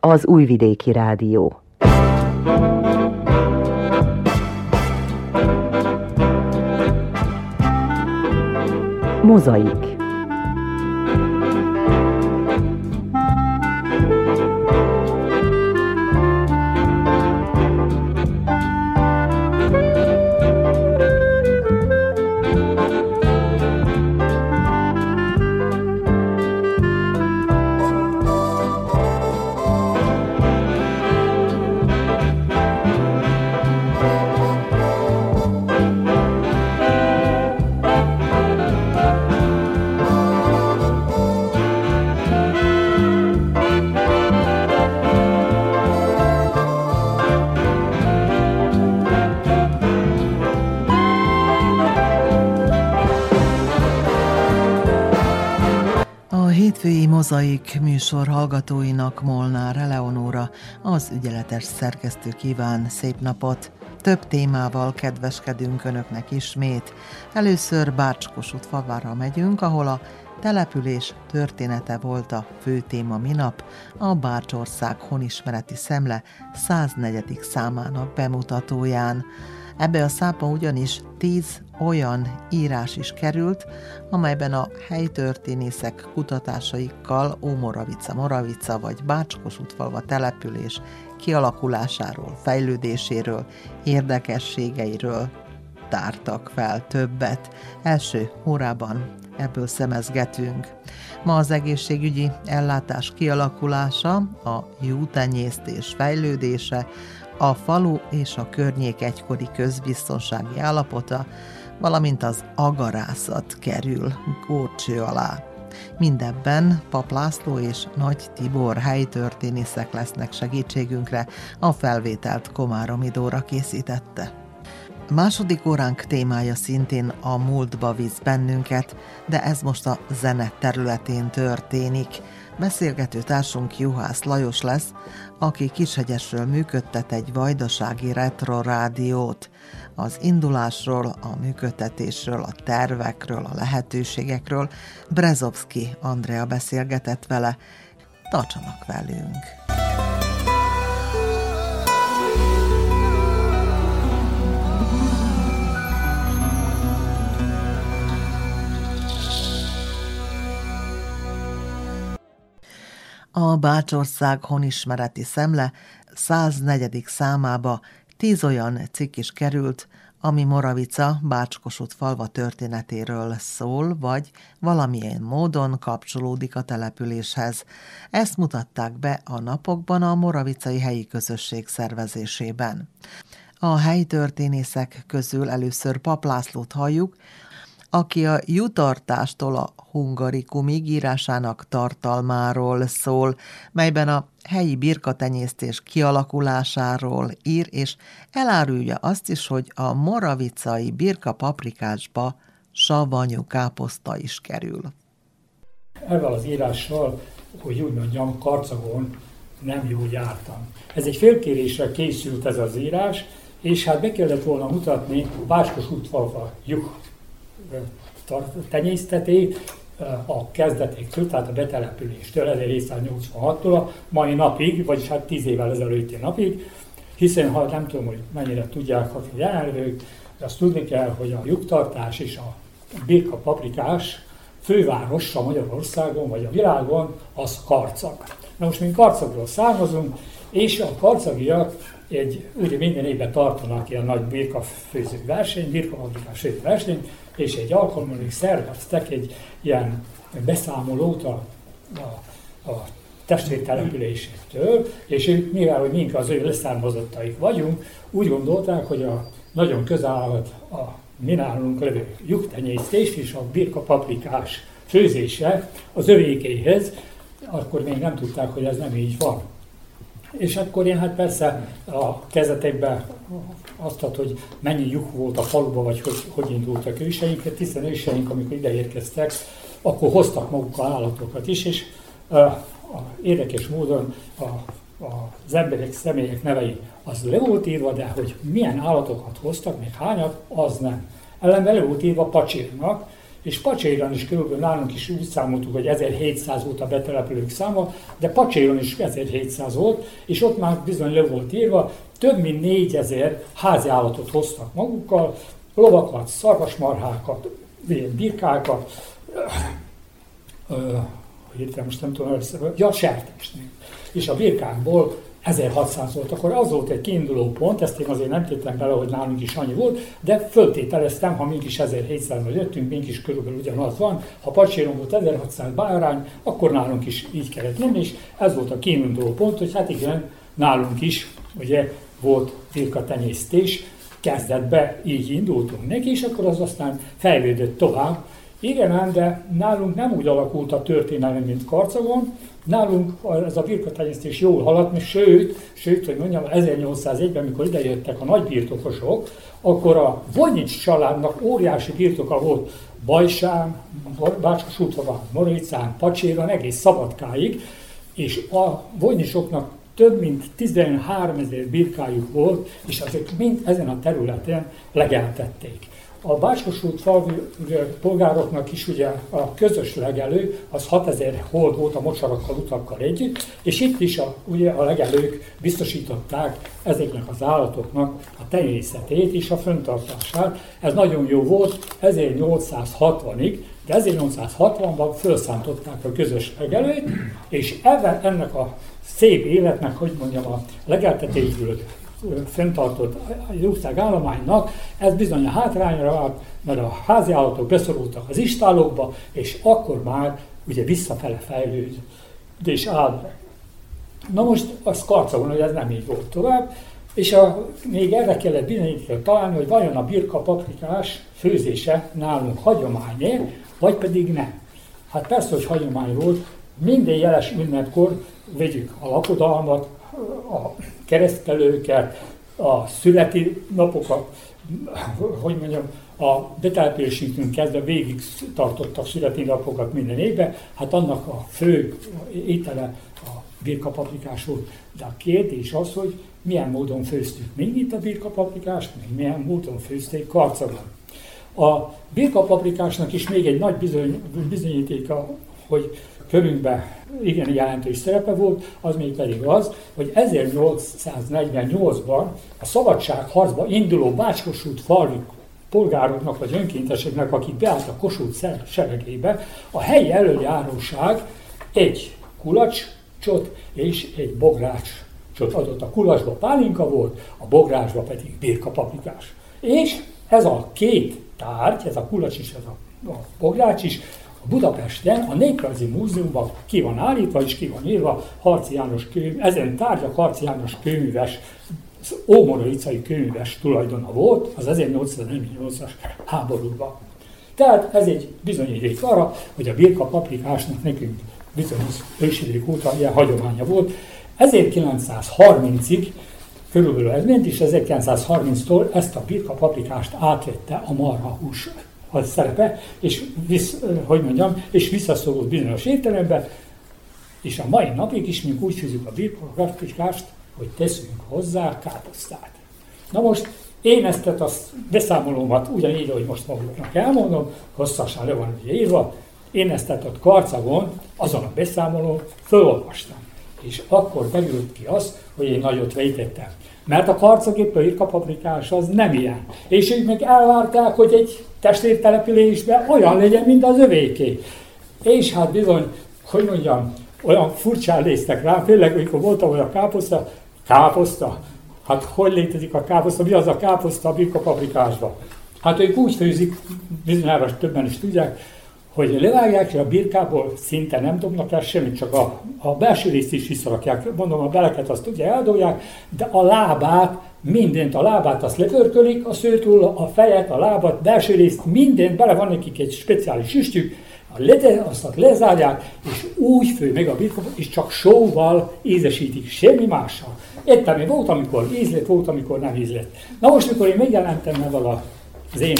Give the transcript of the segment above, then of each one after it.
az Újvidéki Rádió. Mozaik Mozaik műsor hallgatóinak Molnár Eleonóra, az ügyeletes szerkesztő kíván szép napot. Több témával kedveskedünk Önöknek ismét. Először Bácskosút favára megyünk, ahol a település története volt a fő téma minap, a Bácsország honismereti szemle 104. számának bemutatóján. Ebbe a szápa ugyanis tíz olyan írás is került, amelyben a helytörténészek kutatásaikkal Ómoravica, Moravica vagy Bácskos útfalva település kialakulásáról, fejlődéséről, érdekességeiről tártak fel többet. Első órában ebből szemezgetünk. Ma az egészségügyi ellátás kialakulása, a jútenyésztés fejlődése, a falu és a környék egykori közbiztonsági állapota, valamint az agarászat kerül górcső alá. Mindebben Pap László és Nagy Tibor helytörténészek lesznek segítségünkre, a felvételt Komáromi Dóra készítette. A második óránk témája szintén a múltba visz bennünket, de ez most a zene területén történik. Beszélgető társunk Juhász Lajos lesz, aki Kishegyesről működtet egy vajdasági retro rádiót. Az indulásról, a működtetésről, a tervekről, a lehetőségekről Brezovski Andrea beszélgetett vele. Tartsanak velünk! A Bácsország honismereti szemle 104. számába tíz olyan cikk is került, ami Moravica Bácskosut falva történetéről szól, vagy valamilyen módon kapcsolódik a településhez. Ezt mutatták be a napokban a Moravicai helyi közösség szervezésében. A helyi történészek közül először Pap Lászlót halljuk, aki a jutartástól a hungarikumig írásának tartalmáról szól, melyben a helyi birkatenyésztés kialakulásáról ír, és elárulja azt is, hogy a moravicai birka paprikásba savanyú káposzta is kerül. Ezzel az írással, hogy úgy mondjam, karcagon nem jó jártam. Ez egy félkérésre készült ez az írás, és hát be kellett volna mutatni Báskos útfalva juh tenyészteti a kezdetéktől, tehát a betelepüléstől, 1786-tól a mai napig, vagyis hát 10 évvel ezelőtti napig, hiszen ha nem tudom, hogy mennyire tudják a jelenlők, de azt tudni kell, hogy a lyuktartás és a birka paprikás fővárosa Magyarországon vagy a világon az Karcag. Na most mi Karcagról származunk, és a karcagiak egy, ugye minden évben tartanak ilyen nagy birkafőző verseny, birkapaprikás versenyt, és egy alkalommal szerveztek egy ilyen beszámolót a, a, a testvértelepülésektől, és ők, mivel hogy mink az ő leszármazottaik vagyunk, úgy gondolták, hogy a nagyon közel a mi nálunk levő lyuktenyésztés és a birka paprikás főzése az övékéhez, akkor még nem tudták, hogy ez nem így van. És akkor én hát persze a kezetekben azt ad, hogy mennyi lyuk volt a faluba, vagy hogy, hogy indultak őseink, hiszen őseink, amikor ide érkeztek, akkor hoztak magukkal állatokat is, és uh, a, érdekes módon a, a, az emberek, személyek nevei az le volt írva, de hogy milyen állatokat hoztak, még hányat, az nem. Ellenben le volt írva pacsírnak, és Pacséron is körülbelül nálunk is úgy számoltuk, hogy 1700 volt a betelepülők száma, de Pacséron is 1700 volt, és ott már bizony le volt írva, több mint 4000 házi állatot hoztak magukkal, lovakat, szarvasmarhákat, birkákat, hogy most nem tudom, ja, sertést. És a birkákból 1600 volt, akkor az volt egy kiinduló pont, ezt én azért nem tettem bele, hogy nálunk is annyi volt, de föltételeztem, ha mink is 1700-ra jöttünk, mink is körülbelül ugyanaz van, ha Pacséron volt 1600 bárány, akkor nálunk is így kellett lenni, és ez volt a kiinduló pont, hogy hát igen, nálunk is ugye volt tenyésztés, kezdetbe így indultunk neki, és akkor az aztán fejlődött tovább. Igen, de nálunk nem úgy alakult a történelem, mint Karcagon, Nálunk ez a birkatenyésztés jól haladt, és sőt, sőt, hogy mondjam, 1801-ben, amikor idejöttek a nagy birtokosok, akkor a Vojnics családnak óriási birtoka volt Bajsán, Bácskosútlován, Moricán, Pacséron, egész Szabadkáig, és a Vojnicsoknak több mint 13 ezer birkájuk volt, és azok mind ezen a területen legeltették. A Bácskosút falvi polgároknak is ugye a közös legelő, az 6000 hold volt a mocsarakkal, utakkal együtt, és itt is a, ugye a legelők biztosították ezeknek az állatoknak a tenyészetét és a föntartását. Ez nagyon jó volt 1860-ig, de 1860-ban felszántották a közös legelőt, és ebben, ennek a szép életnek, hogy mondjam, a legeltetésből fenntartott jószág állománynak, ez bizony a hátrányra vált, mert a házi állatok beszorultak az istálókba, és akkor már ugye visszafele fejlődés áll. Na most az karca van, hogy ez nem így volt tovább, és a, még erre kellett bizonyítani találni, hogy vajon a birka paprikás főzése nálunk hagyományé, vagy pedig nem. Hát persze, hogy hagyomány volt, minden jeles ünnepkor vegyük a lakodalmat, a keresztelőket, a születi napokat, hogy mondjam, a betelepülésünkön kezdve végig tartottak születi napokat minden évben, hát annak a fő étele a birkapaprikás volt. De a kérdés az, hogy milyen módon főztük még itt a birkapaprikást, még milyen módon főzték karcagon. A birkapaprikásnak is még egy nagy bizony, bizonyítéka, hogy körünkben igen jelentős szerepe volt, az még pedig az, hogy 1848-ban a szabadságharcba induló Bácskosút falvi polgároknak vagy önkénteseknek, akik beálltak Kossuth seregébe, a helyi előjáróság egy kulacsot és egy bográcsot adott. A kulacsba pálinka volt, a bográcsba pedig birkapaprikás. És ez a két tárgy, ez a kulacs is, ez a, a bogrács is Budapesten a Néprajzi Múzeumban ki van állítva és ki van írva Harci János könyv, ezen tárgyak Harci János könyves, ómororicai könyves tulajdona volt az 1848-as háborúban. Tehát ez egy bizonyíték arra, hogy a birka paprikásnak nekünk bizonyos ősidők óta ilyen hagyománya volt. 1930-ig körülbelül ez ment, és 1930-tól ezt a birka paprikást átvette a marha hús a szerepe, és visz, hogy mondjam, és visszaszorult bizonyos értelembe, és a mai napig is mi úgy fűzünk a birkapaprikást, hogy teszünk hozzá káposztát. Na most én ezt a beszámolómat ugyanígy, ahogy most maguknak elmondom, hosszasan le van ugye írva, én ezt a karcagon, azon a beszámolón fölolvastam. És akkor beült ki az, hogy én nagyot vejtettem. Mert a karcagéppől irkapaprikás az nem ilyen. És ők meg elvárták, hogy egy testvértelepülésben olyan legyen, mint az övéké. És hát bizony, hogy mondjam, olyan furcsán néztek rá, főleg amikor voltam olyan káposzta, káposzta, hát hogy létezik a káposzta, mi az a káposzta a birkapaprikásban? Hát ők úgy főzik, bizonyára többen is tudják, hogy levágják, és a birkából szinte nem dobnak el semmit, csak a, a belső részt is visszarakják. Mondom, a beleket azt ugye eldolják, de a lábát, mindent, a lábát azt lepörkölik, a szőtől, a fejet, a lábat, belső részt, mindent, bele van nekik egy speciális üstjük, a lede, azt lezárják, és úgy fő meg a birka, és csak sóval ízesítik, semmi mással. Ettem én volt, amikor ízlett, volt, amikor nem ízlett. Na most, mikor én megjelentem ezzel az én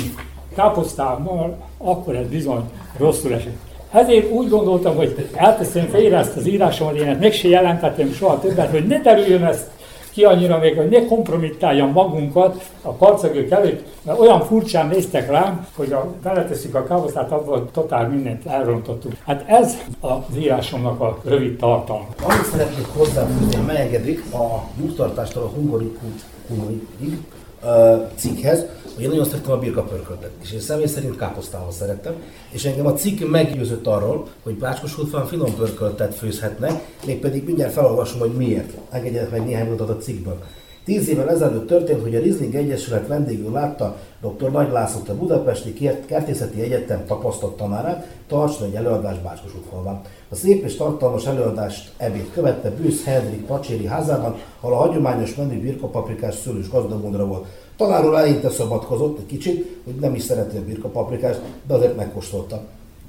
káposztámmal, akkor ez bizony rosszul esett. Ezért úgy gondoltam, hogy elteszem félre ezt az írásomat, én ezt meg se jelentettem soha többet, hogy ne terüljön ezt ki annyira még, hogy ne kompromittáljam magunkat a karcagők előtt, mert olyan furcsán néztek rám, hogy a, beleteszik a káposztát, abban totál mindent elrontottuk. Hát ez az írásomnak a rövid tartalma. Amit szeretnék hozzáfűzni, ha megengedik, a nyugtartástól a hungarikult cikkhez, én nagyon szerettem a birkapörköltet, és én személy szerint káposztával szerettem, és engem a cikk meggyőzött arról, hogy Bácskosútfán finom pörköltet főzhetnek, mégpedig mindjárt felolvasom, hogy miért. Engedjenek meg néhány mondatot a cikkből. Tíz évvel ezelőtt történt, hogy a Rizling Egyesület vendégül látta dr. Nagy László, a Budapesti Kertészeti Egyetem tapasztalt tanárát, tartson egy előadást Bácskosútfalván. A szép és tartalmas előadást ebéd követte Bűsz Henrik Pacséri házában, ahol a hagyományos menü birkapaprikás szőlős gazdagmondra volt. Tanárul eleinte szabadkozott egy kicsit, hogy nem is szereti a birkapaprikást, de azért megkóstolta.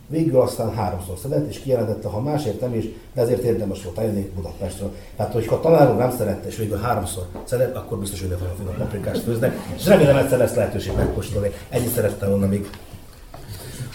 Végül aztán háromszor szedett, és kijelentette, ha másért nem is, de ezért érdemes volt eljönni Budapestről. Tehát, hogyha a tanárul nem szerette, és végül háromszor szedett, akkor biztos, hogy nem a paprikást főznek, és remélem egyszer lesz lehetőség megkóstolni. Ennyit szerettem volna még.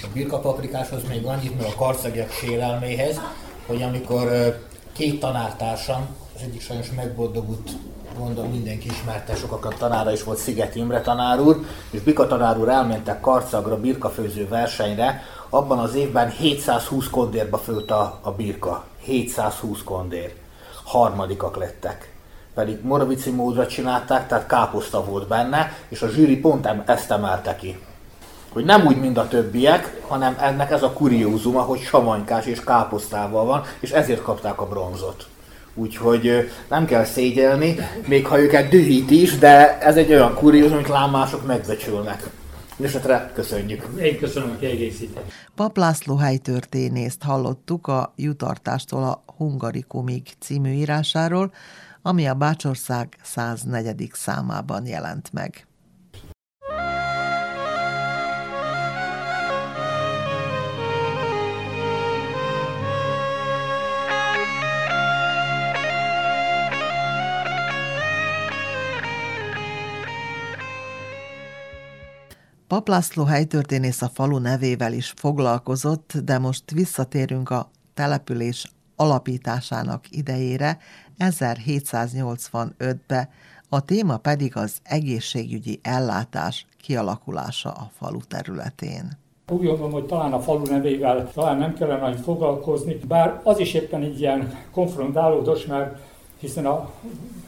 A birkapaprikáshoz még annyit, mert a karcegiek sérelméhez, hogy amikor két tanártársam, az egyik sajnos megboldogult mondom, mindenki ismerte, sokakat tanára is volt Sziget Imre tanár úr, és Bika tanár úr elmentek Karcagra birkafőző versenyre, abban az évben 720 kondérba főtt a, a birka. 720 kondér. Harmadikak lettek. Pedig Moravici módra csinálták, tehát káposzta volt benne, és a zsűri pont ezt emelte ki. Hogy nem úgy, mint a többiek, hanem ennek ez a kuriózuma, hogy savanykás és káposztával van, és ezért kapták a bronzot. Úgyhogy nem kell szégyelni, még ha őket dühít is, de ez egy olyan kuriózum, amit lámások megbecsülnek. Esetre köszönjük. Én köszönöm a kiegészítést. Pap László helytörténészt hallottuk a Jutartástól a Hungarikumig című írásáról, ami a Bácsország 104. számában jelent meg. Pap László helytörténész a falu nevével is foglalkozott, de most visszatérünk a település alapításának idejére, 1785-be, a téma pedig az egészségügyi ellátás kialakulása a falu területén. Úgy gondolom, hogy talán a falu nevével talán nem kellene nagyon foglalkozni, bár az is éppen egy ilyen konfrontálódos, mert hiszen a,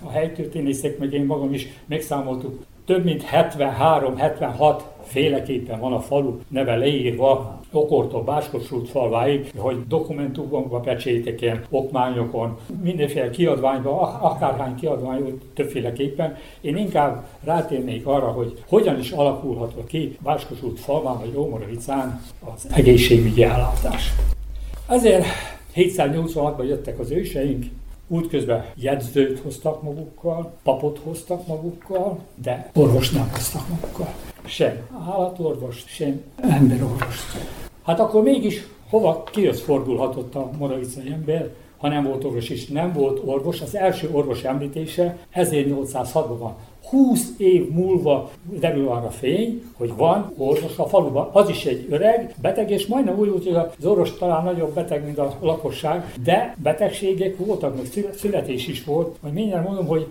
a helytörténészek, meg én magam is megszámoltuk, több mint 73-76 féleképpen van a falu neve leírva, Okortól Báskosult falváig, hogy dokumentumokban, pecséteken, okmányokon, mindenféle kiadványban, akárhány kiadvány, többféleképpen. Én inkább rátérnék arra, hogy hogyan is alakulhatott ki Báskosult falván vagy Ómoravicán az egészségügyi ellátás. Ezért 786-ban jöttek az őseink, Útközben jegyzőt hoztak magukkal, papot hoztak magukkal, de orvos nem hoztak magukkal. Sem állatorvos, sem emberorvos. Hát akkor mégis hova kihoz fordulhatott a moravicai ember, ha nem volt orvos, és nem volt orvos. Az első orvos említése 1806-ban van. 20 év múlva derül arra fény, hogy van orvos a faluban. Az is egy öreg, beteg, és majdnem úgy hogy az orvos talán nagyobb beteg, mint a lakosság, de betegségek voltak, meg születés is volt. Majd mindjárt mondom, hogy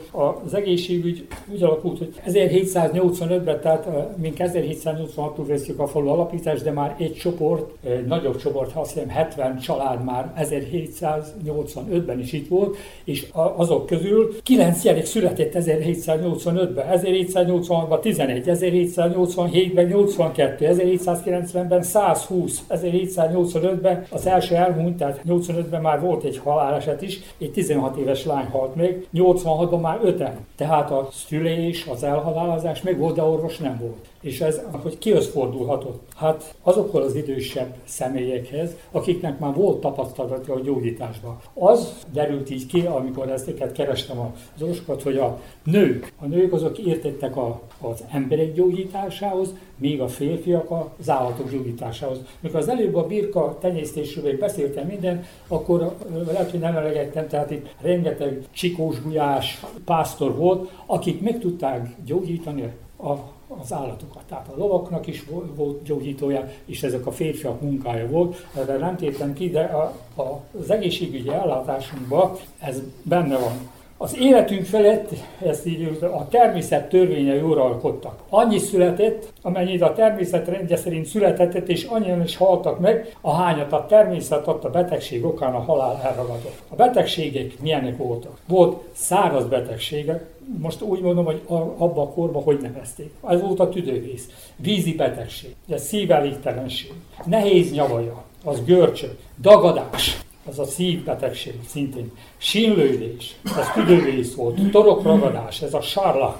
az egészségügy úgy alakult, hogy 1785-ben, tehát mink 1786-tól veszük a falu alapítást, de már egy csoport, egy nagyobb csoport, azt hiszem 70 család már 1785-ben is itt volt, és azok közül 9 gyerek született 1785 1785-ben, 1786-ban 11, 1787-ben 82, 1790-ben 120, 1785-ben az első elmúlt, tehát 85-ben már volt egy haláleset is, egy 16 éves lány halt meg, 86-ban már 5 Tehát a szülés, az elhalálozás meg volt, de orvos nem volt és ez, hogy kihoz fordulhatott? Hát azokkal az idősebb személyekhez, akiknek már volt tapasztalata a gyógyításban. Az derült így ki, amikor ezeket kerestem az orvosokat, hogy a nők, a nők azok értettek a, az emberek gyógyításához, míg a férfiak az állatok gyógyításához. Mikor az előbb a birka tenyésztésről beszéltem minden, akkor lehet, hogy nem elegettem, tehát itt rengeteg csikós gulyás pásztor volt, akik meg tudták gyógyítani a az állatokat. Tehát a lovaknak is volt gyógyítója, és ezek a férfiak munkája volt. Erre nem tértem ki, de a, a, az egészségügyi ellátásunkban ez benne van. Az életünk felett ezt így a természet törvényei uralkodtak. Annyi született, amennyit a természet rendje szerint született, és annyian is haltak meg, ahányat a természet adta betegség okán a halál elragadott. A betegségek milyenek voltak? Volt száraz betegségek, most úgy mondom, hogy abba a korban hogy nevezték. Ez volt a tüdővész, vízi betegség, ez szívelégtelenség, nehéz nyavaja, az görcsök, dagadás, az a szívbetegség szintén, sínlődés, ez tüdővész volt, torokragadás, ez a sárla,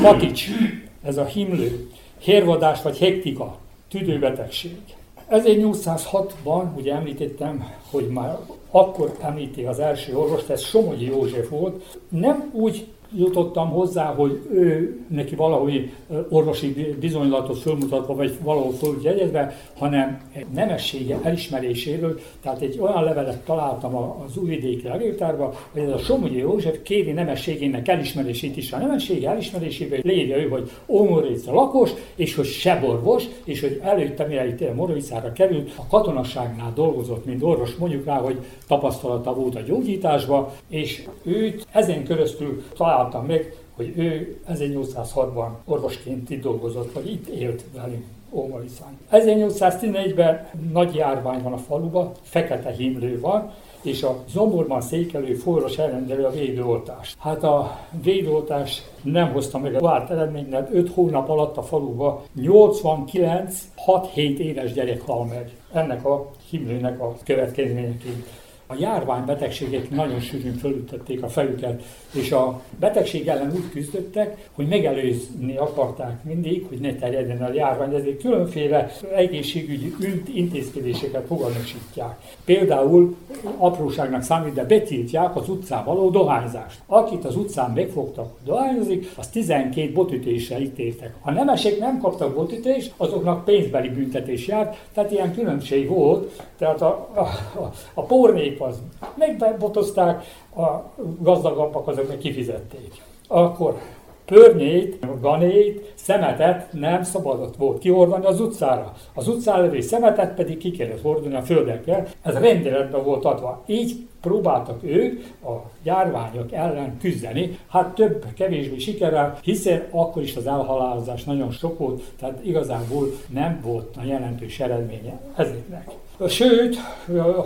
matics, ez a himlő, hérvadás vagy hektika, tüdőbetegség. 1806-ban, ugye említettem, hogy már akkor említi az első orvost, ez Somogyi József volt, nem úgy jutottam hozzá, hogy ő neki valahogy orvosi bizonylatot fölmutatva, vagy valahol följegyezve, hanem egy nemessége elismeréséről, tehát egy olyan levelet találtam az újvidéki levéltárban, hogy ez a Somogyi József kéri nemességének elismerését is. A nemessége elismerésében lévje ő, hogy Ómorica lakos, és hogy seborvos, és hogy előtte, mire itt Moravicára került, a katonasságnál dolgozott, mint orvos, mondjuk rá, hogy tapasztalata volt a gyógyításba, és őt ezen keresztül talált találtam meg, hogy ő 1806-ban orvosként itt dolgozott, vagy itt élt velünk. Ómaricán. 1814-ben nagy járvány van a faluba, fekete himlő van, és a zomborban székelő forros elrendelő a védőoltást. Hát a védőoltás nem hozta meg a várt eredményt, mert 5 hónap alatt a faluba 89 6-7 éves gyerek hal meg. Ennek a himlőnek a következményeként a járványbetegségek nagyon sűrűn fölüttették a fejüket, és a betegség ellen úgy küzdöttek, hogy megelőzni akarták mindig, hogy ne terjedjen a járvány, ezért különféle egészségügyi intézkedéseket fogalmasítják. Például apróságnak számít, de betiltják az utcán való dohányzást. Akit az utcán megfogtak, dohányozik, az 12 botütéssel ítéltek. Ha nemesek nem kaptak botütést, azoknak pénzbeli büntetés járt, tehát ilyen különbség volt, tehát a, a, a, a pornék az megbotozták, a gazdagabbak azok meg kifizették. Akkor pörnyét, ganét, szemetet nem szabadott volt kihordani az utcára. Az utcára levő szemetet pedig ki kellett hordani a földekkel. Ez rendeletben volt adva. Így próbáltak ők a járványok ellen küzdeni, hát több, kevésbé sikerrel, hiszen akkor is az elhalálozás nagyon sok volt, tehát igazából nem volt a jelentős eredménye ezeknek. Sőt,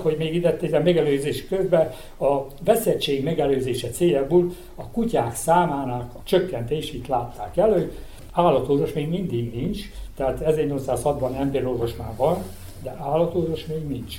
hogy még ide a megelőzés közben a veszettség megelőzése céljából a kutyák számának a csökkentését látták elő, állatorvos még mindig nincs, tehát 1806-ban emberorvos már van, de állatorvos még nincs.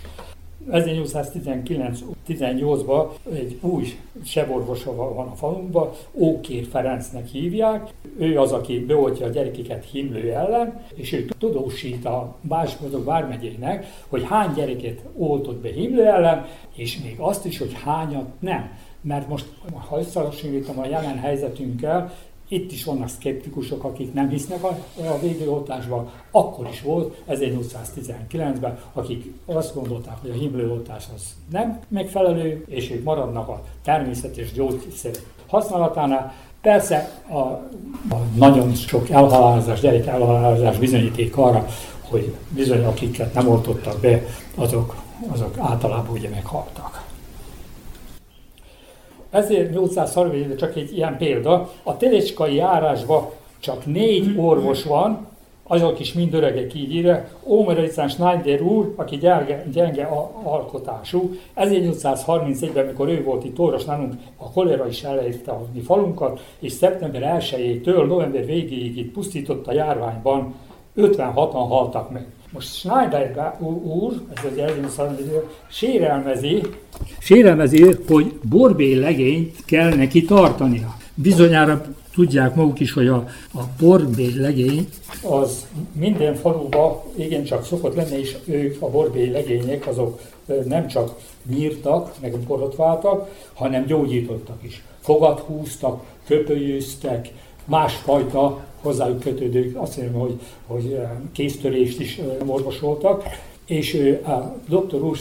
1819-18-ban egy új seborvosa van a falunkban, Ókér Ferencnek hívják. Ő az, aki beoltja a gyerekeket himlő ellen, és ő tudósít a Bácsmozog vármegyének, hogy hány gyereket oltott be himlő ellen, és még azt is, hogy hányat nem. Mert most, ha összehasonlítom a jelen helyzetünkkel, itt is vannak szkeptikusok, akik nem hisznek a, a védőoltásba. Akkor is volt, 1819-ben, akik azt gondolták, hogy a himlőoltás az nem megfelelő, és ők maradnak a természetes gyógyszerek használatánál. Persze a, a nagyon sok elhalálozás, gyerek elhalálozás bizonyíték arra, hogy bizony akiket nem oltottak be, azok, azok általában ugye meghaltak. Ezért 830 csak egy ilyen példa, a Telecskai járásban csak négy orvos van, azok is mind öregek így írja, Ómericán Schneider úr, aki gyenge, gyenge alkotású, 1831-ben, amikor ő volt itt orvos nálunk, a kolera is elérte a mi falunkat, és szeptember 1-től november végéig itt pusztított a járványban, 56-an haltak meg. Most Schneider úr, ez az első sérelmezi, sérelmezi, hogy borbély legényt kell neki tartania. Bizonyára tudják maguk is, hogy a, a borbély legény az minden faluba igencsak szokott lenni, és ők, a borbély legények, azok nem csak nyírtak, meg borotváltak, hanem gyógyítottak is. Fogat húztak, köpölyőztek, másfajta hozzájuk kötődő, azt mondom, hogy, hogy kéztörést is orvosoltak, és a doktor úr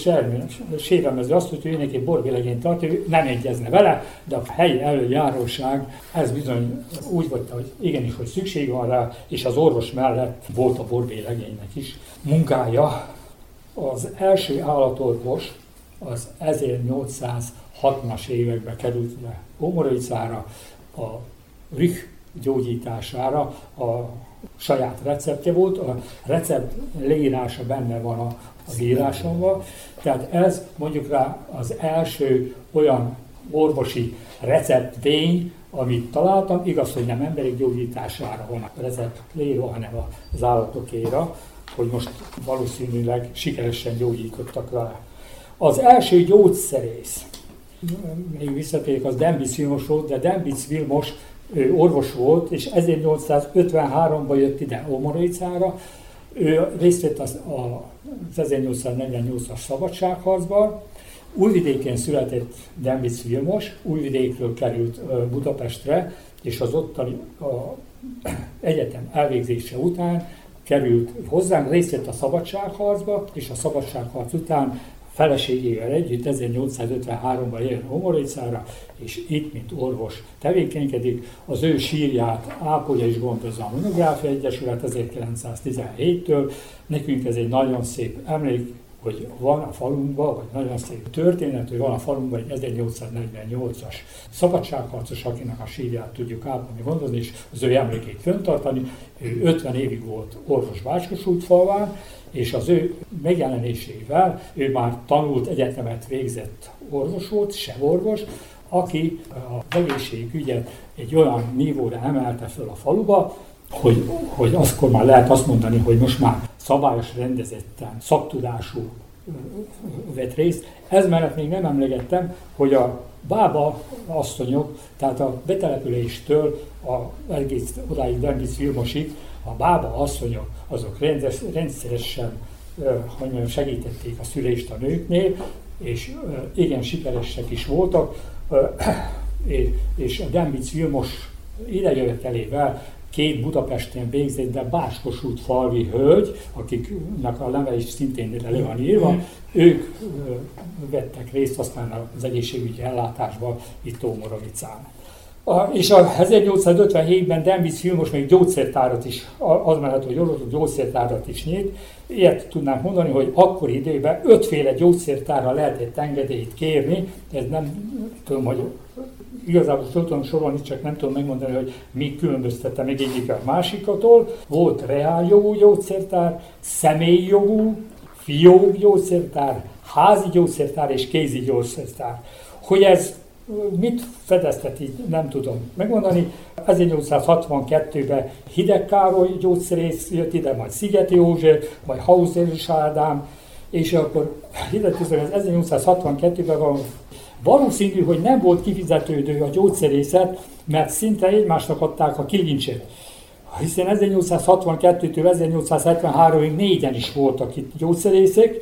sérelmező azt, hogy ő neki borbélegényt tart, ő nem egyezne vele, de a helyi előjáróság ez bizony úgy volt, hogy igenis, hogy szükség van rá, és az orvos mellett volt a borbélegénynek is munkája. Az első állatorvos az 1860-as években került le Omoricára, a Rich gyógyítására a saját receptje volt, a recept leírása benne van a, az írásomban, tehát ez mondjuk rá az első olyan orvosi receptvény, amit találtam, igaz, hogy nem emberi gyógyítására van a recept leírva, hanem az állatokéra, hogy most valószínűleg sikeresen gyógyítottak vele. Az első gyógyszerész, még visszatérjük, az Dembitz Vilmos volt, de Dembitz Vilmos ő orvos volt, és 1853-ban jött ide Omoricára. Ő részt vett az, a 1848-as szabadságharcban. Újvidéken született Dembitz Vilmos, Újvidékről került Budapestre, és az ottani a egyetem elvégzése után került hozzánk, részt vett a szabadságharcba, és a szabadságharc után feleségével együtt 1853-ban ér Homoricára, és itt, mint orvos tevékenykedik. Az ő sírját ápolja és gondozza a Monográfia Egyesület 1917-től. Nekünk ez egy nagyon szép emlék, hogy van a falunkban, vagy nagyon szép történet, hogy van a falunkban egy 1848-as szabadságharcos, akinek a sírját tudjuk ápolni, gondozni, és az ő emlékét föntartani. Ő 50 évig volt orvos falván, és az ő megjelenésével ő már tanult egyetemet végzett orvos volt, se orvos, aki az egészségügyet egy olyan nívóra emelte föl a faluba, hogy, hogy azkor már lehet azt mondani, hogy most már szabályos rendezetten, szaktudású vett részt. Ez mellett még nem emlegettem, hogy a bába asszonyok, tehát a betelepüléstől a egész odáig Dendis Vilmosig a bába asszonyok azok rendszeresen hogy mondjam, segítették a szülést a nőknél, és igen sikeresek is voltak, és a Dembic Vilmos idejövetelével két Budapesten végzett, de Báskosút falvi hölgy, akiknek a neve is szintén le van írva, ők vettek részt aztán az egészségügyi ellátásban itt Ómorovicán. A, és a 1857-ben Denvis Filmos még gyógyszertárat is, az mellett, hogy orvosok gyógyszertárat is nyit. Ilyet tudnánk mondani, hogy akkor időben ötféle gyógyszertárra lehetett engedélyt kérni, ez nem tudom, hogy igazából tudom sorolni, csak nem tudom megmondani, hogy mi különböztette meg egyik a másikatól. Volt reáljogú gyógyszertár, személyjogú, fiók gyógyszertár, házi gyógyszertár és kézi gyógyszertár. Hogy ez Mit fedeztet így, nem tudom megmondani. 1862-ben Hideg Károly gyógyszerész jött ide, majd Szigeti József, majd Hauser Ádám, és akkor ide ez 1862-ben van Valószínű, hogy nem volt kifizetődő a gyógyszerészet, mert szinte egymásnak adták a kilincset. Hiszen 1862-től 1873-ig négyen is voltak itt gyógyszerészek,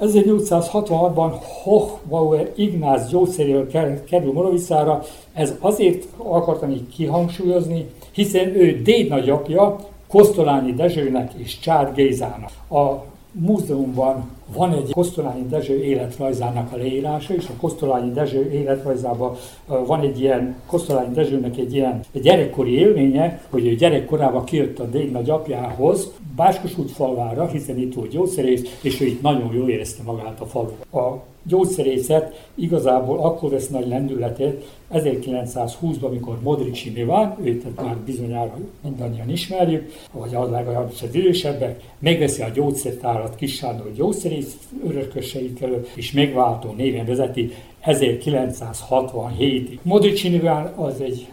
1866-ban Hochbauer Ignác gyógyszeréről kerül Moravicára, ez azért akartam így kihangsúlyozni, hiszen ő dédnagyapja Kosztolányi Dezsőnek és Csád Gézának. A múzeumban van egy Kosztolányi Dezső életrajzának a leírása, és a Kosztolányi Dezső életrajzában van egy ilyen, Kosztolányi Dezsőnek egy ilyen egy gyerekkori élménye, hogy ő gyerekkorában kijött a déd nagyapjához, Báskos falvára, hiszen itt volt gyógyszerész, és ő itt nagyon jól érezte magát a falu. A gyógyszerészet igazából akkor vesz nagy lendületet 1920-ban, amikor Modricsi Milán, őt már bizonyára mindannyian ismerjük, vagy az legalábbis az idősebbek, megveszi a gyógyszertárat Kis Sándor gyógyszerész örököseit előtt, és megváltó néven vezeti 1967-ig. Modricsi Milán az egy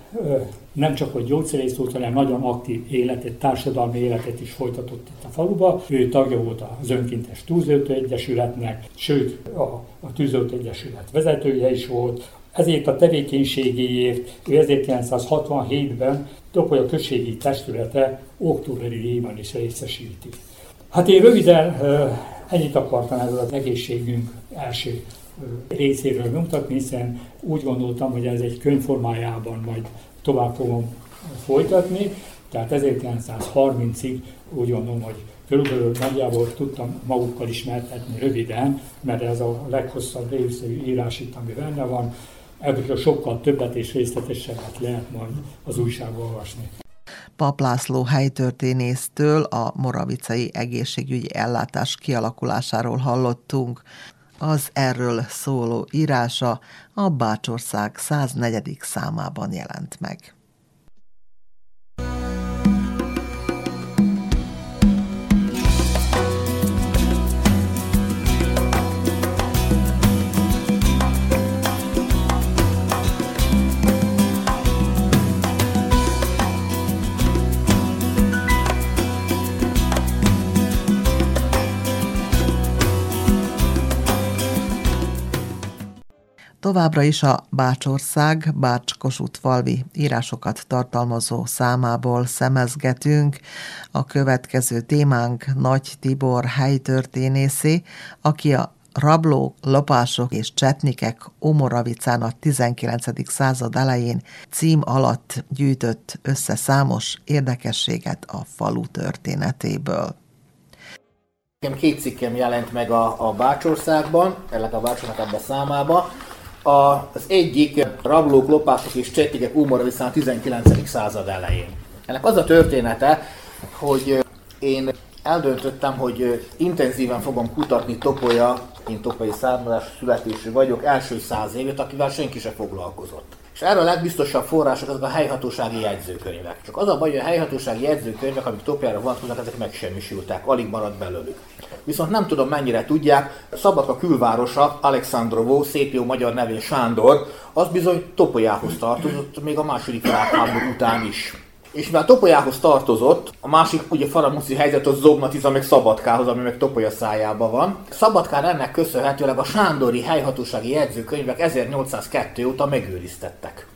nem csak hogy gyógyszerész volt, hanem nagyon aktív életet, társadalmi életet is folytatott itt a faluba. Ő tagja volt az önkéntes tűzoltó egyesületnek, sőt a, a tűzoltó egyesület vezetője is volt. Ezért a tevékenységéért ő 1967-ben Topolya községi testülete októberi díjban is részesíti. Hát én röviden ennyit akartam ezzel az egészségünk első részéről mutatni, hiszen úgy gondoltam, hogy ez egy könyvformájában majd tovább fogom folytatni, tehát 1930-ig úgy gondolom, hogy körülbelül nagyjából tudtam magukkal ismertetni röviden, mert ez a leghosszabb részű írás itt, ami benne van, ebből sokkal többet és részletesebbet lehet majd az újságban olvasni. Pap László helytörténésztől a moravicai egészségügyi ellátás kialakulásáról hallottunk. Az erről szóló írása a Bácsország 104. számában jelent meg. Továbbra is a Bácsország, Bács-Kossuth-Valvi írásokat tartalmazó számából szemezgetünk. A következő témánk Nagy Tibor helytörténészé, aki a rablók, lopások és csetnikek Omoravicán a 19. század elején cím alatt gyűjtött össze számos érdekességet a falu történetéből. Két cikkem jelent meg a, a Bácsországban, ennek a Bácsországnak ebbe számába az egyik rablók, lopások és csettigek úmora viszont a 19. század elején. Ennek az a története, hogy én eldöntöttem, hogy intenzíven fogom kutatni Topolya, én topolyai származás születésű vagyok, első száz évet, akivel senki se foglalkozott. És erre a legbiztosabb források azok a helyhatósági jegyzőkönyvek. Csak az a baj, hogy a helyhatósági jegyzőkönyvek, amik Topjára vonatkoznak, ezek megsemmisültek, alig maradt belőlük. Viszont nem tudom mennyire tudják, Szabadka külvárosa, Alexandrovo, szép jó magyar nevén Sándor, az bizony Topolyához tartozott még a második világháború után is. És mivel Topolyához tartozott, a másik ugye faramuszi helyzet az Zobnatiza meg Szabadkához, ami meg Topolya szájában van. Szabadkán ennek köszönhetőleg a Sándori helyhatósági jegyzőkönyvek 1802 óta megőriztettek.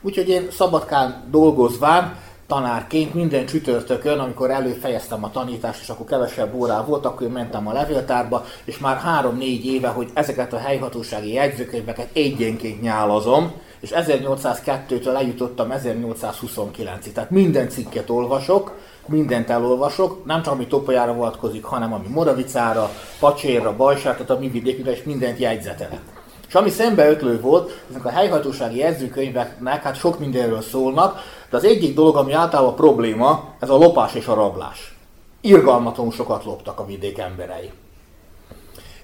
Úgyhogy én Szabadkán dolgozván tanárként minden csütörtökön, amikor előfejeztem a tanítást, és akkor kevesebb órá volt, akkor én mentem a levéltárba, és már három-négy éve, hogy ezeket a helyhatósági jegyzőkönyveket egyenként nyálazom, és 1802-től eljutottam 1829-ig. Tehát minden cikket olvasok, mindent elolvasok, nem csak ami Topolyára vonatkozik, hanem ami Moravicára, Pacsérra, Bajsára, tehát a mi vidékünkre, és mindent jegyzetelek. És ami szembeötlő volt, ezek a helyhatósági jegyzőkönyveknek hát sok mindenről szólnak, de az egyik dolog, ami általában probléma, ez a lopás és a rablás. Irgalmatlanul sokat loptak a vidék emberei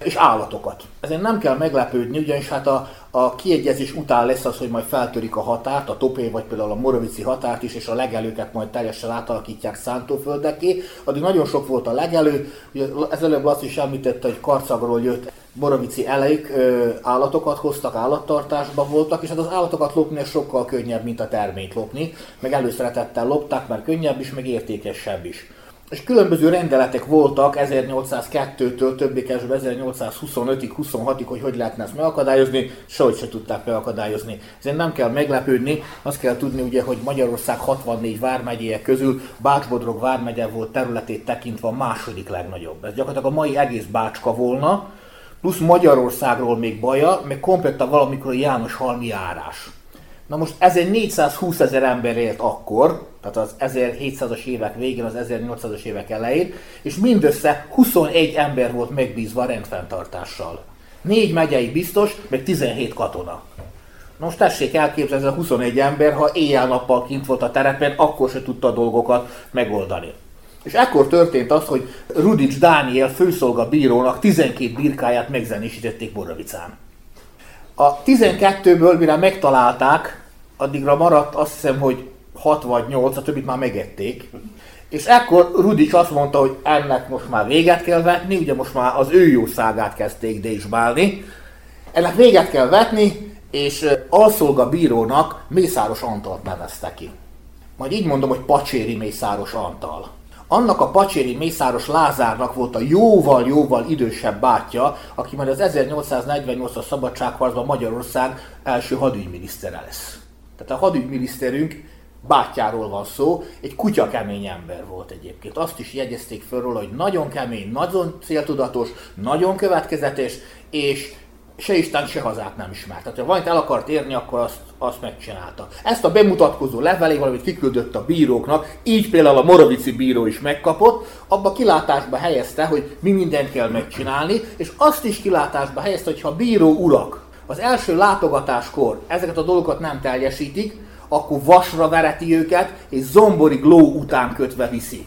és állatokat. Ezen nem kell meglepődni, ugyanis hát a, a kiegyezés után lesz az, hogy majd feltörik a határt, a topé vagy például a morovici határt is, és a legelőket majd teljesen átalakítják szántóföldeké. Addig nagyon sok volt a legelő, ugye ez előbb azt is említette, hogy Karcagról jött Borovici elejük ö, állatokat hoztak, állattartásba voltak, és hát az állatokat lopni sokkal könnyebb, mint a terményt lopni, meg előszeretettel lopták, mert könnyebb is, meg értékesebb is és különböző rendeletek voltak 1802-től többé 1825-ig, 26-ig, hogy hogy lehetne ezt megakadályozni, sehogy se tudták megakadályozni. Ezért nem kell meglepődni, azt kell tudni ugye, hogy Magyarország 64 vármegyéje közül Bácsbodrog vármegye volt területét tekintve a második legnagyobb. Ez gyakorlatilag a mai egész Bácska volna, plusz Magyarországról még baja, meg valamikor a János Halmi járás. Na most ezen 420 ezer ember élt akkor, tehát az 1700-as évek végén, az 1800-as évek elején, és mindössze 21 ember volt megbízva rendfenntartással. Négy megyei biztos, meg 17 katona. Na most tessék elképzelni, ez a 21 ember, ha éjjel-nappal kint volt a terepen, akkor se tudta a dolgokat megoldani. És ekkor történt az, hogy Rudics Dániel főszolga bírónak 12 birkáját megzenésítették Boravicán. A 12-ből, mire megtalálták, addigra maradt azt hiszem, hogy 6 vagy 8, a többit már megették. És ekkor Rudics azt mondta, hogy ennek most már véget kell vetni, ugye most már az ő jó szágát kezdték dézsbálni. Ennek véget kell vetni, és alszolga bírónak Mészáros Antalt nevezte ki. Majd így mondom, hogy Pacséri Mészáros Antal. Annak a Pacséri Mészáros Lázárnak volt a jóval-jóval idősebb bátyja, aki majd az 1848-as szabadságharcban Magyarország első hadügyminisztere lesz. Tehát a hadügyminiszterünk bátyjáról van szó, egy kutya kemény ember volt egyébként. Azt is jegyezték föl róla, hogy nagyon kemény, nagyon céltudatos, nagyon következetes, és se Isten, se hazát nem ismert. Tehát ha valamit el akart érni, akkor azt, azt megcsinálta. Ezt a bemutatkozó levelével, amit kiküldött a bíróknak, így például a Morovici bíró is megkapott, abba kilátásba helyezte, hogy mi mindent kell megcsinálni, és azt is kilátásba helyezte, hogy ha bíró urak az első látogatáskor ezeket a dolgokat nem teljesítik, akkor vasra vereti őket, és zomborig ló után kötve viszi.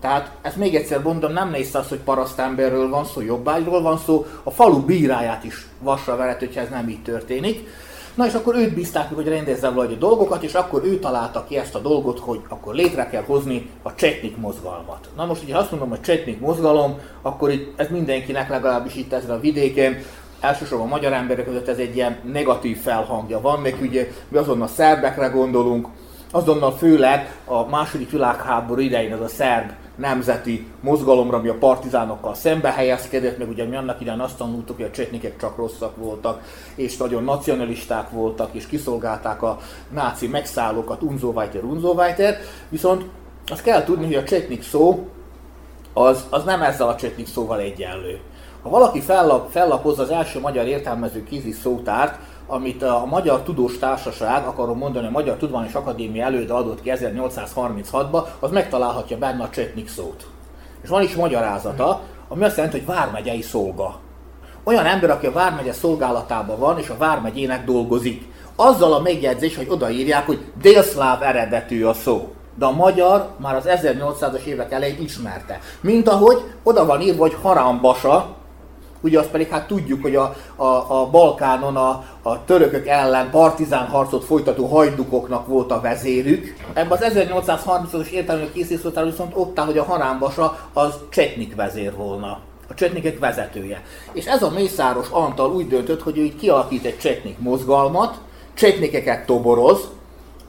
Tehát ezt még egyszer mondom, nem nézsz az, hogy parasztemberről van szó, jobbágyról van szó, a falu bíráját is vasra veret, hogyha ez nem így történik. Na és akkor őt bízták hogy rendezze valahogy a dolgokat, és akkor ő találta ki ezt a dolgot, hogy akkor létre kell hozni a csetnik mozgalmat. Na most, ugye azt mondom, hogy csetnik mozgalom, akkor itt ez mindenkinek legalábbis itt ezen a vidéken, elsősorban a magyar emberek között ez egy ilyen negatív felhangja van, még ugye mi azonnal szerbekre gondolunk, azonnal főleg a második világháború idején ez a szerb nemzeti mozgalomra, ami a partizánokkal szembe helyezkedett, meg ugye mi annak idején azt tanultuk, hogy a csetnikek csak rosszak voltak, és nagyon nacionalisták voltak, és kiszolgálták a náci megszállókat, unzóvajter, unzóvajter, viszont azt kell tudni, hogy a csetnik szó az, az nem ezzel a csetnik szóval egyenlő. Ha valaki fellap, fellapozza az első magyar értelmező kézi szótárt, amit a Magyar Tudós Társaság, akarom mondani, a Magyar Tudományos Akadémia előtt adott ki 1836-ban, az megtalálhatja benne a csetnik szót. És van is magyarázata, ami azt jelenti, hogy vármegyei szolga. Olyan ember, aki a vármegye szolgálatában van, és a vármegyének dolgozik. Azzal a megjegyzés, hogy odaírják, hogy délszláv eredetű a szó. De a magyar már az 1800-as évek elején ismerte. Mint ahogy oda van írva, hogy harambasa, Ugye azt pedig hát tudjuk, hogy a, a, a Balkánon a, a törökök ellen partizán harcot folytató hajdukoknak volt a vezérük. Ebben az 1830-as értelmű készítőtár viszont ott áll, hogy a harámbasa az csetnik vezér volna a csetnikek vezetője. És ez a Mészáros Antal úgy döntött, hogy ő így kialakít egy csetnik mozgalmat, csetnikeket toboroz,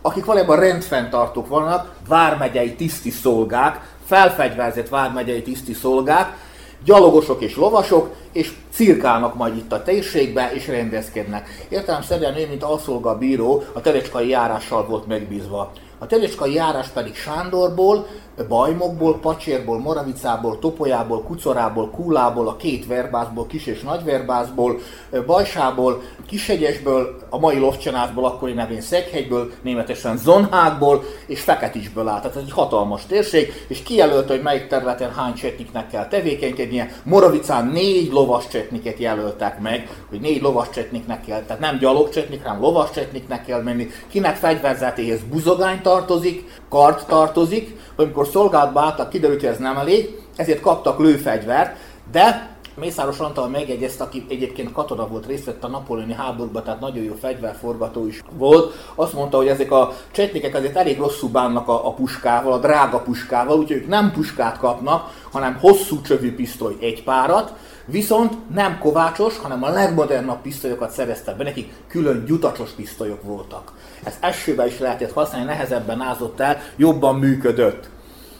akik valójában rendfenntartók vannak, vármegyei tiszti szolgák, felfegyverzett vármegyei tiszti szolgák, gyalogosok és lovasok, és cirkálnak majd itt a térségbe, és rendezkednek. Értelemszerűen ő, mint alszolgabíró, a telecskai járással volt megbízva. A telecskai járás pedig Sándorból, Bajmokból, Pacsérból, Moravicából, Topolyából, Kucorából, Kullából, a két verbászból, Kis és Nagy verbászból, Bajsából, Kishegyesből, a mai Lovcsanászból, akkori nevén Szeghegyből, németesen Zonhágból és Feketisből áll. Tehát ez egy hatalmas térség, és kijelölte, hogy melyik területen hány csetniknek kell tevékenykednie. Moravicán négy lovas csetniket jelöltek meg, hogy négy lovas csetniknek kell, tehát nem gyalog csetnik, hanem lovas csetniknek kell menni. Kinek fegyverzetéhez buzogány tartozik, kart tartozik, amikor szolgálatba álltak, kiderült, hogy ez nem elég, ezért kaptak lőfegyvert, de Mészáros Antal megjegyezte, aki egyébként katona volt, részt vett a napoleoni háborúban, tehát nagyon jó fegyverforgató is volt, azt mondta, hogy ezek a csetnikek azért elég rosszul bánnak a, a puskával, a drága puskával, úgyhogy ők nem puskát kapnak, hanem hosszú csövű pisztoly egy párat, viszont nem kovácsos, hanem a legmodernabb pisztolyokat szereztek be, nekik külön gyutacsos pisztolyok voltak. Ez esőben is lehetett használni, nehezebben ázott el, jobban működött.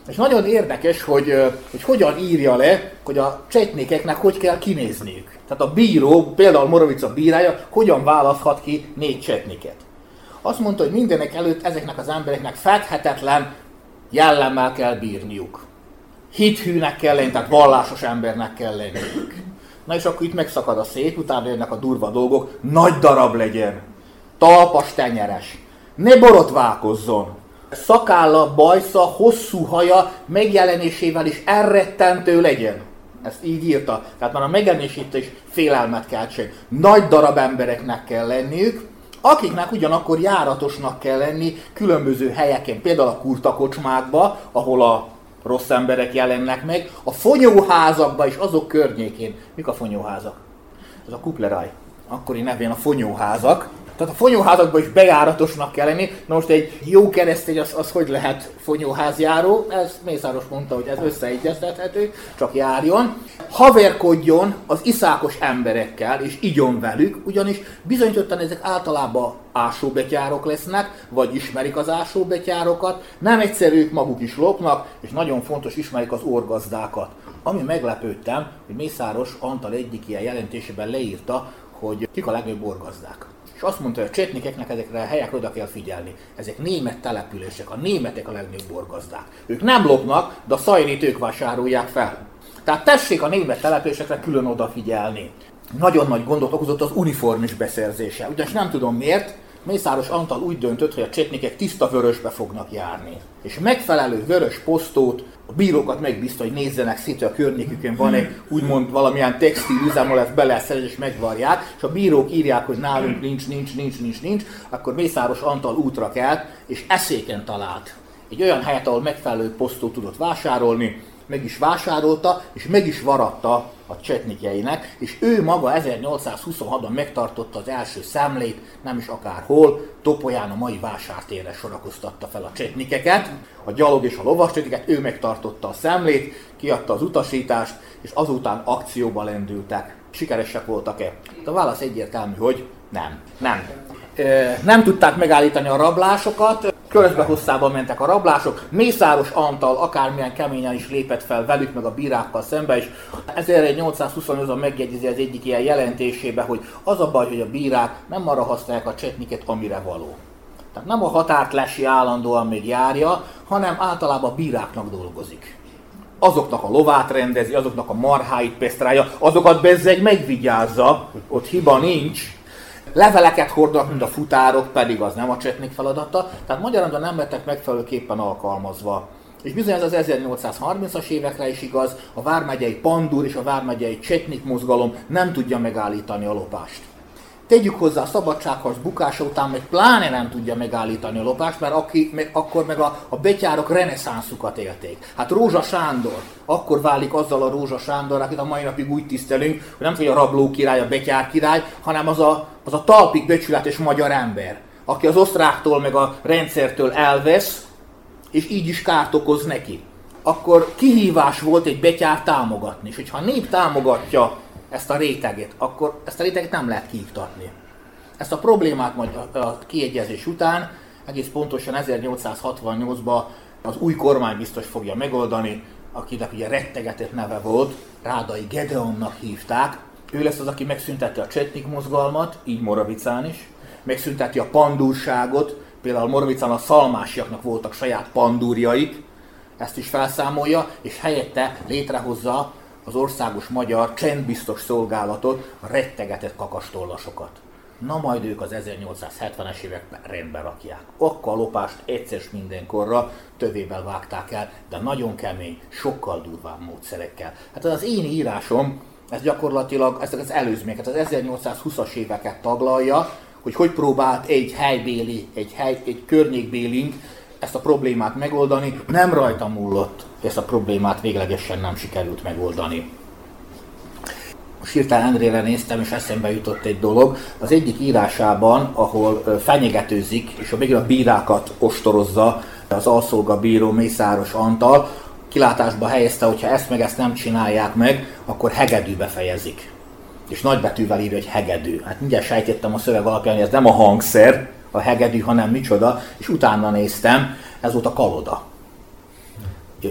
És nagyon érdekes, hogy, hogy hogyan írja le, hogy a csetnékeknek hogy kell kinézniük. Tehát a bíró, például Morovica bírája, hogyan választhat ki négy csetniket. Azt mondta, hogy mindenek előtt ezeknek az embereknek fedhetetlen jellemmel kell bírniuk. Hithűnek kell lenni, tehát vallásos embernek kell lenniük. Na és akkor itt megszakad a szép, utána jönnek a durva dolgok, nagy darab legyen, talpas tenyeres, ne borotválkozzon, szakálla, bajsza, hosszú haja megjelenésével is elrettentő legyen. Ezt így írta. Tehát már a megjelenését is félelmet keltsék. Nagy darab embereknek kell lenniük, akiknek ugyanakkor járatosnak kell lenni különböző helyeken, például a kurtakocsmákba, ahol a rossz emberek jelennek meg, a fonyóházakba és azok környékén. Mik a fonyóházak? Ez a kupleraj. Akkori nevén a fonyóházak. Tehát a fonyóházakban is bejáratosnak kell lenni. Na most egy jó keresztény az, az hogy lehet fonyóházjáró? Ez Mészáros mondta, hogy ez összeegyeztethető, csak járjon. Haverkodjon az iszákos emberekkel, és igyon velük, ugyanis bizonyítottan ezek általában ásóbetyárok lesznek, vagy ismerik az ásóbetyárokat, nem egyszerű, ők maguk is lopnak, és nagyon fontos, ismerik az orgazdákat. Ami meglepődtem, hogy Mészáros Antal egyik ilyen jelentésében leírta, hogy kik a legnagyobb orgazdák és azt mondta, hogy a csetnikeknek ezekre a helyekre oda kell figyelni. Ezek német települések, a németek a legnagyobb borgazdák. Ők nem lopnak, de a szajrét ők vásárolják fel. Tehát tessék a német településekre külön odafigyelni. Nagyon nagy gondot okozott az uniformis beszerzése. Ugyanis nem tudom miért, Mészáros Antal úgy döntött, hogy a csetnikek tiszta vörösbe fognak járni. És megfelelő vörös posztót a bírókat megbízta, hogy nézzenek szét, hogy a környékükön. Van egy úgymond valamilyen textil üzem, ahol ezt be és megvarják, és a bírók írják, hogy nálunk nincs, nincs, nincs, nincs, nincs, akkor Mészáros Antal útra kelt, és eszéken talált. Egy olyan helyet, ahol megfelelő posztot tudott vásárolni, meg is vásárolta, és meg is varatta a csetnikjeinek, és ő maga 1826-ban megtartotta az első számlét, nem is akárhol, Topolyán a mai vásártérre sorakoztatta fel a csetnikeket, a gyalog és a lovas csetniket, ő megtartotta a számlét, kiadta az utasítást, és azután akcióba lendültek. Sikeresek voltak-e? A válasz egyértelmű, hogy nem. Nem. Nem tudták megállítani a rablásokat, Körözbe hosszában mentek a rablások, Mészáros Antal akármilyen keményen is lépett fel velük, meg a bírákkal szembe, és 1828-ban megjegyzi az egyik ilyen jelentésébe, hogy az a baj, hogy a bírák nem arra használják a csetniket, amire való. Tehát nem a határt lesi állandóan még járja, hanem általában a bíráknak dolgozik. Azoknak a lovát rendezi, azoknak a marháit pesztrálja, azokat bezzeg megvigyázza, ott hiba nincs, Leveleket hordnak, mint a futárok, pedig az nem a csetnik feladata. Tehát magyarán nem lettek megfelelőképpen alkalmazva. És bizony ez az 1830-as évekre is igaz, a vármegyei pandur és a vármegyei csetnik mozgalom nem tudja megállítani a lopást. Tegyük hozzá a szabadságharc bukása után, meg pláne nem tudja megállítani a lopást, mert aki, meg, akkor meg a, a betyárok reneszánszukat élték. Hát Rózsa Sándor, akkor válik azzal a Rózsa Sándor, akit a mai napig úgy tisztelünk, hogy nem tudja a rabló király, a betyár király, hanem az a, az a talpig becsületes magyar ember, aki az osztráktól meg a rendszertől elvesz, és így is kárt okoz neki. Akkor kihívás volt egy betyár támogatni, és hogyha a nép támogatja ezt a réteget, akkor ezt a réteget nem lehet kiiktatni. Ezt a problémát majd a kiegyezés után egész pontosan 1868-ban az új kormány biztos fogja megoldani, akinek ugye rettegetett neve volt, Rádai Gedeonnak hívták. Ő lesz az, aki megszüntette a Csetnik mozgalmat, így Moravicán is, megszünteti a pandúrságot, például Moravicán a szalmásiaknak voltak saját pandúrjaik, ezt is felszámolja, és helyette létrehozza az országos magyar csendbiztos szolgálatot, a rettegetett kakastollasokat. Na majd ők az 1870-es években rendbe rakják. Akkor a lopást egyszer mindenkorra tövével vágták el, de nagyon kemény, sokkal durvább módszerekkel. Hát az én írásom, ez gyakorlatilag ez az előzményeket, az 1820-as éveket taglalja, hogy hogy próbált egy helybéli, egy, hely, egy környékbélink ezt a problémát megoldani. Nem rajta múlott, ezt a problémát véglegesen nem sikerült megoldani. Most Endrére néztem, és eszembe jutott egy dolog. Az egyik írásában, ahol fenyegetőzik, és a még a bírákat ostorozza, az alszolga bíró Mészáros Antal, kilátásba helyezte, hogyha ezt meg ezt nem csinálják meg, akkor hegedűbe fejezik. És nagybetűvel írja, hogy hegedű. Hát mindjárt sejtettem a szöveg alapján, hogy ez nem a hangszer, a hegedű, hanem micsoda, és utána néztem, ez volt a kaloda.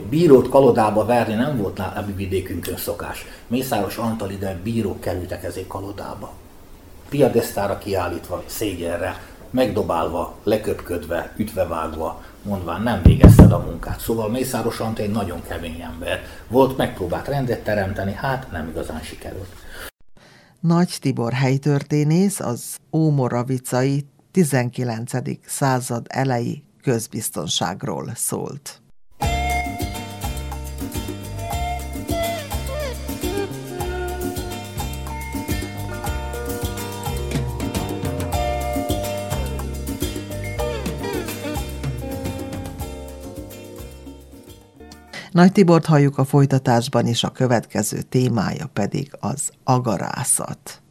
Bírót kalodába verni nem volt a vidékünkön szokás. Mészáros Antal ide bírók kerültek ezért kalodába. Piadesztára kiállítva, szégyenre, megdobálva, leköpködve, ütvevágva, mondván nem végezted a munkát. Szóval Mészáros Antal egy nagyon kemény ember. Volt, megpróbált rendet teremteni, hát nem igazán sikerült. Nagy Tibor helytörténész az Ómoravicai 19. század elejé közbiztonságról szólt. Nagy Tibort halljuk a folytatásban, és a következő témája pedig az agarászat.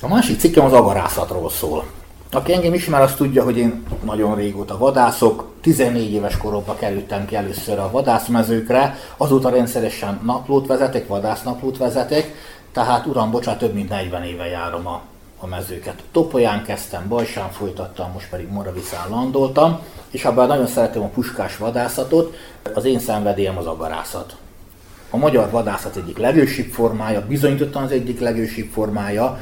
A másik cikkem az agarászatról szól. Aki engem ismer, az tudja, hogy én nagyon régóta vadászok. 14 éves koromban kerültem ki először a vadászmezőkre, azóta rendszeresen naplót vezetek, vadásznaplót vezetek, tehát uram, bocsánat, több mint 40 éve járom a, a mezőket. Topolyán kezdtem, Bajsán folytattam, most pedig Moravicán landoltam, és abban nagyon szeretem a puskás vadászatot, az én szenvedélyem az agarászat. A magyar vadászat egyik legősibb formája, bizonyítottan az egyik legősibb formája,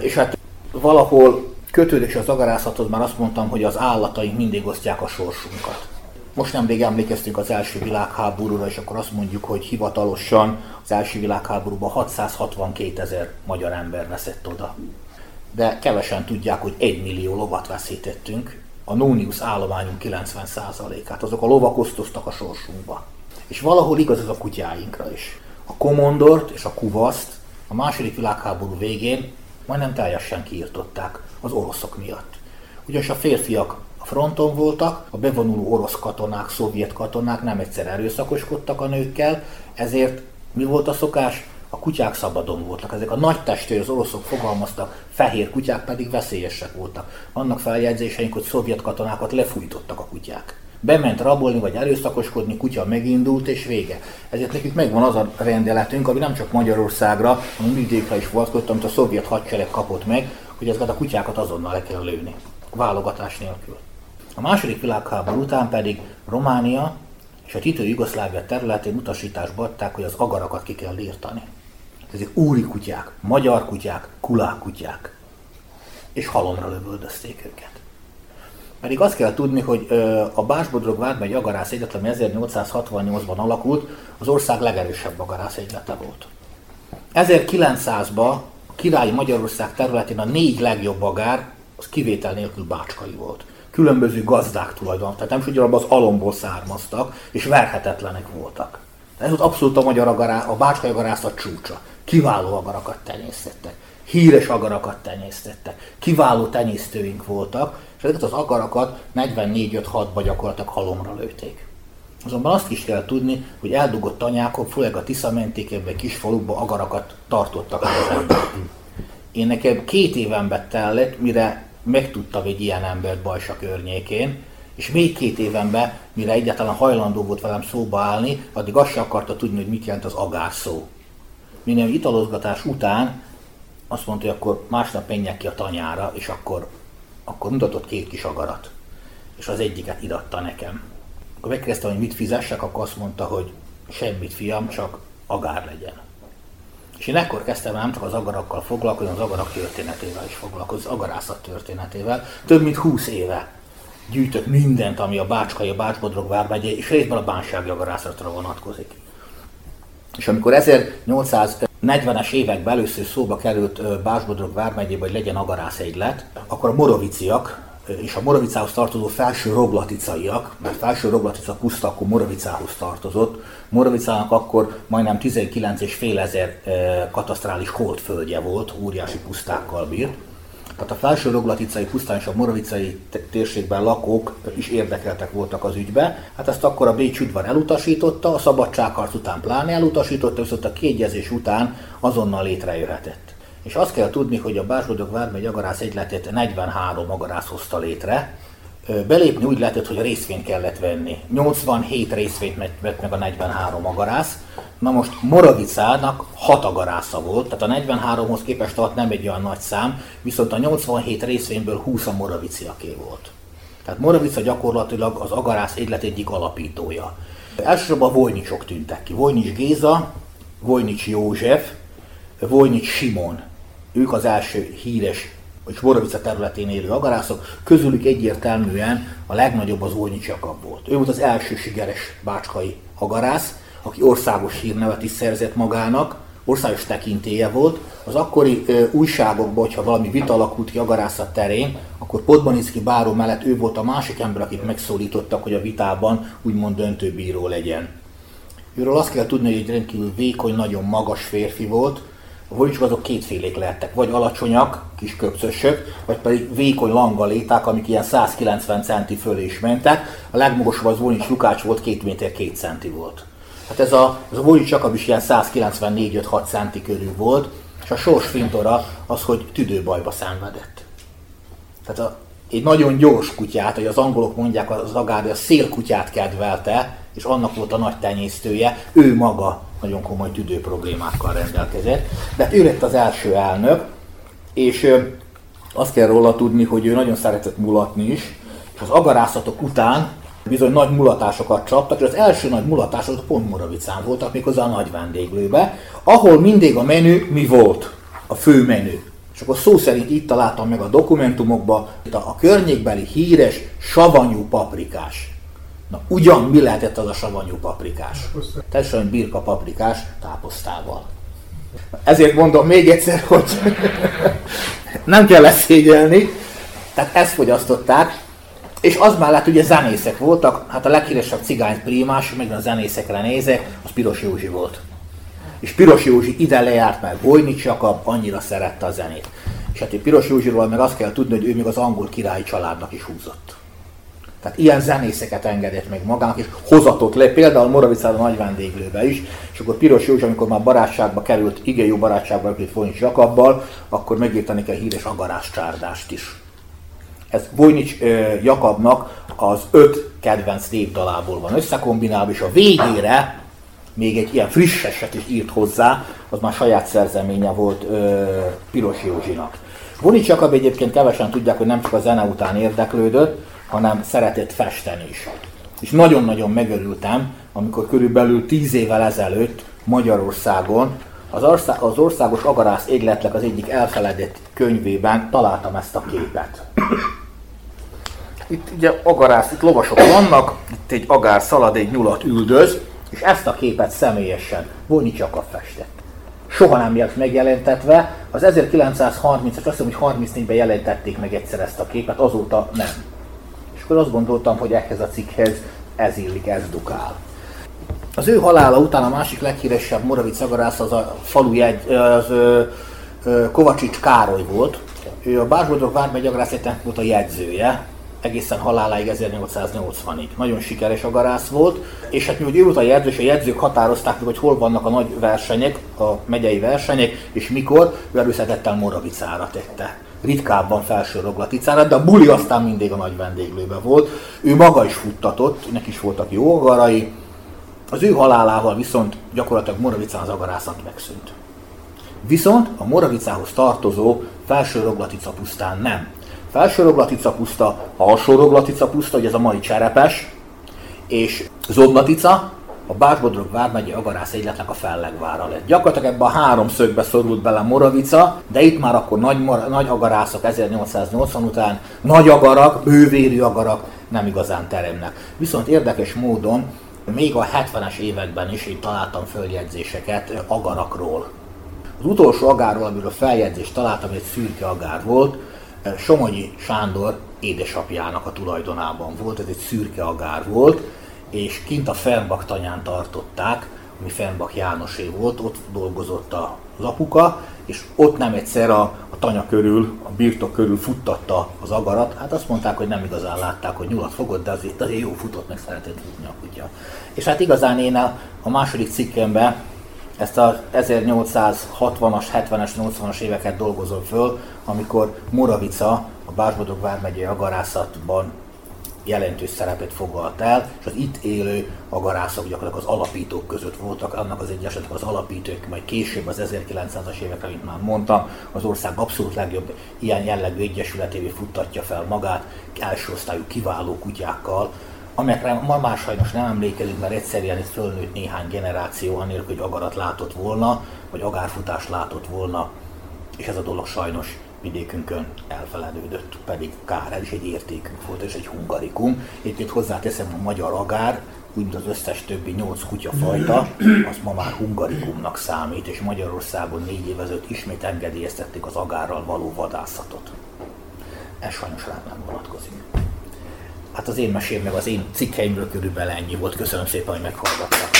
és hát valahol kötődés az agarászathoz már azt mondtam, hogy az állataink mindig osztják a sorsunkat. Most nemrég emlékeztünk az első világháborúra, és akkor azt mondjuk, hogy hivatalosan az első világháborúban 662 ezer magyar ember veszett oda. De kevesen tudják, hogy egy millió lovat veszítettünk, a Nónius állományunk 90%-át. Azok a lovak osztoztak a sorsunkba. És valahol igaz ez a kutyáinkra is. A komondort és a kuvaszt a második világháború végén majdnem teljesen kiirtották az oroszok miatt. Ugyanis a férfiak a fronton voltak, a bevonuló orosz katonák, szovjet katonák nem egyszer erőszakoskodtak a nőkkel, ezért mi volt a szokás? A kutyák szabadon voltak. Ezek a nagy testű, az oroszok fogalmaztak, fehér kutyák pedig veszélyesek voltak. Vannak feljegyzéseink, hogy szovjet katonákat lefújtottak a kutyák. Bement rabolni vagy erőszakoskodni, kutya megindult és vége. Ezért nekünk megvan az a rendeletünk, ami nem csak Magyarországra, hanem vidékre is volt, amit a szovjet hadsereg kapott meg, hogy ezeket a kutyákat azonnal le kell lőni. Válogatás nélkül. A második világháború után pedig Románia és a Tito Jugoszlávia területén utasításba adták, hogy az agarakat ki kell írtani. Ezek úri kutyák, magyar kutyák, kulák kutyák. És halomra lövöldözték őket. Pedig azt kell tudni, hogy a Básbodrog vármegy agarász egyetem 1868-ban alakult, az ország legerősebb agarász egylete volt. 1900-ban a királyi Magyarország területén a négy legjobb agár, az kivétel nélkül bácskai volt. Különböző gazdák tulajdon, tehát nem ugyanabban az alomból származtak, és verhetetlenek voltak. Ez volt abszolút a magyar agará, a bácskai agarászat csúcsa. Kiváló agarakat tenyésztettek. Híres agarakat tenyésztettek. Kiváló tenyésztőink voltak, és ezeket az agarakat 44-5-6-ba gyakorlatilag halomra lőtték. Azonban azt is kell tudni, hogy eldugott tanyákok, főleg a Tisza mentékében, kis falukban agarakat tartottak az emberek. Én nekem két éven tellett, mire megtudtam egy ilyen embert Bajsa környékén, és még két évenben, mire egyáltalán hajlandó volt velem szóba állni, addig azt se akarta tudni, hogy mit jelent az agár szó. Minél italozgatás után azt mondta, hogy akkor másnap menjek ki a tanyára, és akkor, akkor mutatott két kis agarat. És az egyiket idatta nekem. Akkor megkezdtem, hogy mit fizessek, akkor azt mondta, hogy semmit fiam, csak agár legyen. És én ekkor kezdtem nem csak az agarakkal foglalkozni, az agarak történetével is foglalkozni, az agarászat történetével. Több mint 20 éve gyűjtök mindent, ami a Bácskai, a Bácsbodrog vármegye, és részben a bánsági agarászatra vonatkozik. És amikor 1840-es években először szóba került Bácsbodrog vármegyébe, hogy legyen agarászegylet, akkor a moroviciak, és a Moravicához tartozó felső roglaticaiak, mert felső roglatica puszta akkor Moravicához tartozott, Moravicának akkor majdnem 19,5 ezer katasztrális holdföldje volt, óriási pusztákkal bírt, tehát a felső roglaticai pusztán és a moravicai térségben lakók is érdekeltek voltak az ügybe. Hát ezt akkor a Bécs udvar elutasította, a szabadságharc után pláne elutasította, viszont a kiegyezés után azonnal létrejöhetett. És azt kell tudni, hogy a Bársbodog vármegy agarász egyletét 43 agarász hozta létre, Belépni úgy lehetett, hogy a részvényt kellett venni. 87 részvényt vett meg a 43 agarász. Na most Moravicának 6 agarásza volt, tehát a 43-hoz képest alatt nem egy olyan nagy szám, viszont a 87 részvényből 20 a Moraviciaké volt. Tehát Moravica gyakorlatilag az agarász egylet egyik alapítója. Elsősorban Vojnicsok tűntek ki. Vojnics Géza, Vojnics József, Vojnics Simon. Ők az első híres vagy Borovica területén élő agarászok, közülük egyértelműen a legnagyobb az Olnyi Jakab volt. Ő volt az első sikeres bácskai agarász, aki országos hírnevet is szerzett magának, országos tekintélye volt. Az akkori ö, újságokban, hogyha valami vita alakult ki agarászat terén, akkor Podmanicki báró mellett ő volt a másik ember, akit megszólítottak, hogy a vitában úgymond döntőbíró legyen. Őről azt kell tudni, hogy egy rendkívül vékony, nagyon magas férfi volt, volicsok azok kétfélék lehettek, vagy alacsonyak, kis köpcösök, vagy pedig vékony langaléták, amik ilyen 190 centi fölé is mentek. A legmagasabb az Volics Lukács volt, 2 méter 2 centi volt. Hát ez a, ez a Volics Jakab is ilyen 194-5-6 centi körül volt, és a sors fintora az, hogy tüdőbajba szenvedett. Tehát a, egy nagyon gyors kutyát, hogy az angolok mondják, az agár, a szélkutyát kedvelte, és annak volt a nagy tenyésztője, ő maga nagyon komoly tüdő problémákkal rendelkezett. De ő lett az első elnök, és azt kell róla tudni, hogy ő nagyon szeretett mulatni is, és az agarászatok után bizony nagy mulatásokat csaptak, és az első nagy mulatások pont Moravicán voltak, méghozzá a nagy vendéglőbe, ahol mindig a menü mi volt? A fő menü. És akkor szó szerint itt találtam meg a dokumentumokba a környékbeli híres savanyú paprikás. Na, ugyan mi lehetett az a savanyú paprikás? Teljesen birka paprikás táposztával. Ezért mondom még egyszer, hogy nem kell ezt szégyelni, tehát ezt fogyasztották, és az mellett ugye zenészek voltak, hát a leghíresebb cigány primás, meg a zenészekre nézek, az Piros Józsi volt. És Piros Józsi ide lejárt meg Vojnics Jakab, annyira szerette a zenét. És hát Piros Józsiról meg azt kell tudni, hogy ő még az angol királyi családnak is húzott. Tehát ilyen zenészeket engedett meg magának, és hozatott le, például Moravicára nagy vendéglőbe is, és akkor Piros József, amikor már barátságba került, igen jó barátságba került Vojnics Jakabbal, akkor megírtani a híres agarás csárdást is. Ez Vojnics Jakabnak az öt kedvenc népdalából van összekombinálva, és a végére még egy ilyen frisseset is írt hozzá, az már saját szerzeménye volt ö, Piros Józsinak. Vonics Jakab egyébként kevesen tudják, hogy nem csak a zene után érdeklődött, hanem szeretett festeni is. És nagyon-nagyon megörültem, amikor körülbelül tíz évvel ezelőtt Magyarországon az, ország, az országos agarász égletlek az egyik elfeledett könyvében találtam ezt a képet. Itt ugye agarász, itt lovasok vannak, itt egy agár szalad, egy nyulat üldöz, és ezt a képet személyesen Volnyi Csaka festett. Soha nem jelent megjelentetve, az 1930 as azt hiszem, hogy 34-ben jelentették meg egyszer ezt a képet, azóta nem. Akkor azt gondoltam, hogy ehhez a cikkhez ez illik, ez dukál. Az ő halála után a másik leghíresebb Moravic agarász az a falu jegy, az Kovacsics Károly volt. Ő a Bársbodrog vármegy volt a jegyzője, egészen haláláig 1880-ig. Nagyon sikeres agarász volt, és hát mivel ő volt a jegyző, és a jegyzők határozták meg, hogy hol vannak a nagy versenyek, a megyei versenyek, és mikor, ő előszetettel Moravicára tette. Ritkábban felső roglaticára, de a buli aztán mindig a nagy vendéglőben volt. Ő maga is futtatott, neki is voltak jó agarai. Az ő halálával viszont gyakorlatilag Moravicán az agarászat megszűnt. Viszont a Moravicához tartozó felső roglatica pusztán nem Felsőroglatica puszta, alsóroglatica puszta, hogy ez a mai cserepes, és Zoblatica, a Bácsbodrog vármegye agarász egyletnek a fellegvára lett. Gyakorlatilag ebbe a három szögbe szorult bele Moravica, de itt már akkor nagy, nagy agarászok 1880 után, nagy agarak, bővérű agarak nem igazán teremnek. Viszont érdekes módon még a 70-es években is itt találtam följegyzéseket agarakról. Az utolsó agárról, amiről feljegyzést találtam, egy szürke agár volt, Somogyi Sándor édesapjának a tulajdonában volt, ez egy szürke agár volt, és kint a Fernbach tanyán tartották, ami Fernbach Jánosé volt, ott dolgozott az apuka, és ott nem egyszer a, a tanya körül, a birtok körül futtatta az agarat. Hát azt mondták, hogy nem igazán látták, hogy nyulat fogott, de azért, azért jó futott, meg szeretett futni a kutya. És hát igazán én a, a második cikkemben ezt a 1860-as, 70-es, 80-as éveket dolgozom föl, amikor Moravica a Bársbodog vármegyei agarászatban jelentős szerepet foglalt el, és az itt élő agarászok gyakorlatilag az alapítók között voltak, annak az egyesetnek az alapítók, majd később az 1900-as évekre, mint már mondtam, az ország abszolút legjobb ilyen jellegű egyesületévé futtatja fel magát, első osztályú kiváló kutyákkal, amelyekre ma már sajnos nem emlékezünk, mert egyszerűen itt fölnőtt néhány generáció, anélkül, hogy agarat látott volna, vagy agárfutást látott volna, és ez a dolog sajnos vidékünkön elfeledődött, pedig kár, ez is egy értékünk volt, és egy hungarikum. Itt hozzáteszem a magyar agár, úgy mint az összes többi nyolc kutyafajta, az ma már hungarikumnak számít, és Magyarországon négy év ezelőtt ismét engedélyeztették az agárral való vadászatot. Ez sajnos rám nem vonatkozik. Hát az én mesém meg az én cikkeimről körülbelül ennyi volt. Köszönöm szépen, hogy meghallgattak.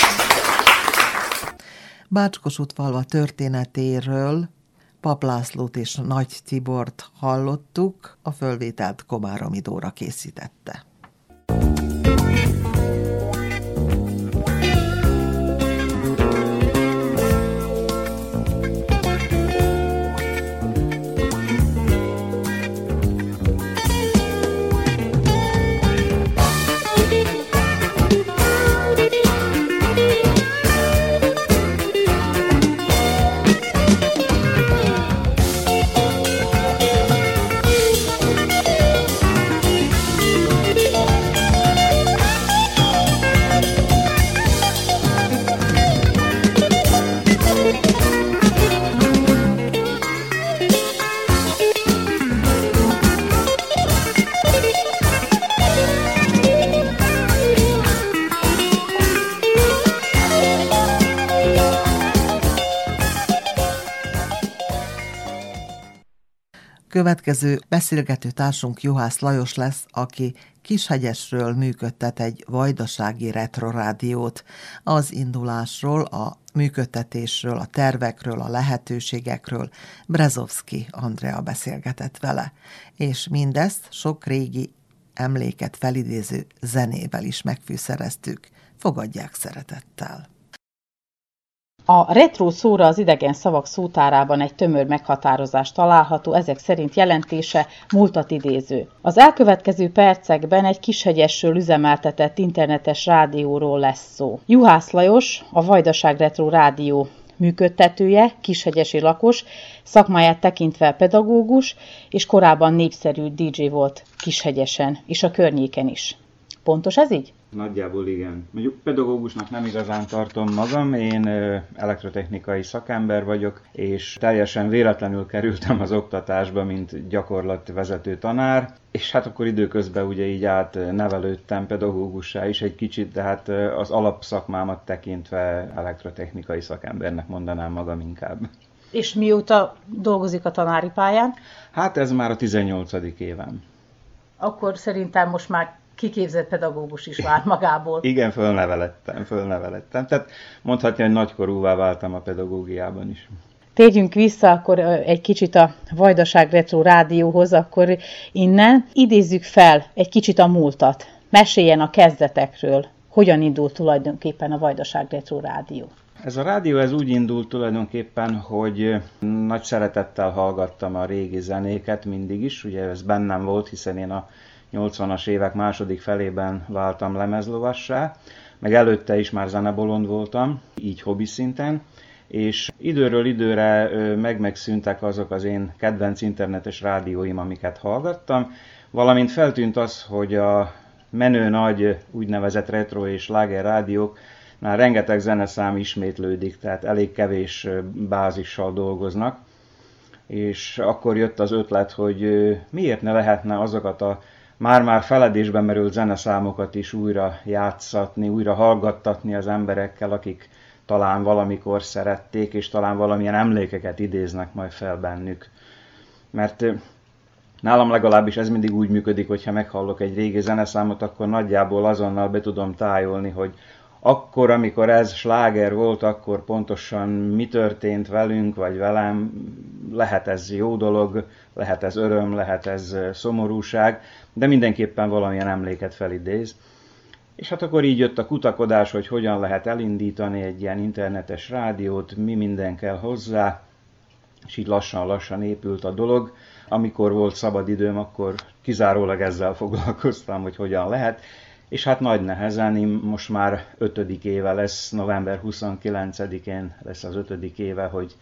Bácskos falva történetéről Pap Lászlót és Nagy Tibort hallottuk, a fölvételt Komáromi Dóra készítette. Következő beszélgető társunk Juhász Lajos lesz, aki Kishegyesről működtet egy vajdasági retrorádiót. Az indulásról, a működtetésről, a tervekről, a lehetőségekről Brezovski Andrea beszélgetett vele. És mindezt sok régi emléket felidéző zenével is megfűszereztük. Fogadják szeretettel! A retro szóra az idegen szavak szótárában egy tömör meghatározás található, ezek szerint jelentése múltat idéző. Az elkövetkező percekben egy kishegyesről üzemeltetett internetes rádióról lesz szó. Juhász Lajos, a Vajdaság Retro Rádió működtetője, kishegyesi lakos, szakmáját tekintve pedagógus, és korábban népszerű DJ volt Kishegyesen, és a környéken is. Pontos ez így? Nagyjából igen. Mondjuk pedagógusnak nem igazán tartom magam, én elektrotechnikai szakember vagyok, és teljesen véletlenül kerültem az oktatásba, mint gyakorlatvezető tanár, és hát akkor időközben ugye így át nevelődtem pedagógussá is egy kicsit, de hát az alapszakmámat tekintve elektrotechnikai szakembernek mondanám magam inkább. És mióta dolgozik a tanári pályán? Hát ez már a 18. évem. Akkor szerintem most már kiképzett pedagógus is vár magából. Igen, fölnevelettem, fölnevelettem. Tehát mondhatni, hogy nagykorúvá váltam a pedagógiában is. Térjünk vissza akkor egy kicsit a Vajdaság Retro Rádióhoz, akkor innen idézzük fel egy kicsit a múltat. Meséljen a kezdetekről, hogyan indult tulajdonképpen a Vajdaság Retro Rádió. Ez a rádió ez úgy indult tulajdonképpen, hogy nagy szeretettel hallgattam a régi zenéket mindig is, ugye ez bennem volt, hiszen én a 80-as évek második felében váltam lemezlovassá, meg előtte is már zenebolond voltam, így hobbi szinten, és időről időre meg-megszűntek azok az én kedvenc internetes rádióim, amiket hallgattam, valamint feltűnt az, hogy a menő nagy úgynevezett retro és láger rádiók már rengeteg zeneszám ismétlődik, tehát elég kevés bázissal dolgoznak, és akkor jött az ötlet, hogy miért ne lehetne azokat a már-már feledésben merült zeneszámokat is újra játszatni, újra hallgattatni az emberekkel, akik talán valamikor szerették, és talán valamilyen emlékeket idéznek majd fel bennük. Mert nálam legalábbis ez mindig úgy működik, hogyha meghallok egy régi zeneszámot, akkor nagyjából azonnal be tudom tájolni, hogy akkor, amikor ez sláger volt, akkor pontosan mi történt velünk, vagy velem, lehet ez jó dolog, lehet ez öröm, lehet ez szomorúság, de mindenképpen valamilyen emléket felidéz. És hát akkor így jött a kutakodás, hogy hogyan lehet elindítani egy ilyen internetes rádiót, mi minden kell hozzá, és így lassan-lassan épült a dolog. Amikor volt szabad időm, akkor kizárólag ezzel foglalkoztam, hogy hogyan lehet. És hát nagy nehezen, most már ötödik éve lesz, november 29-én lesz az ötödik éve, hogy,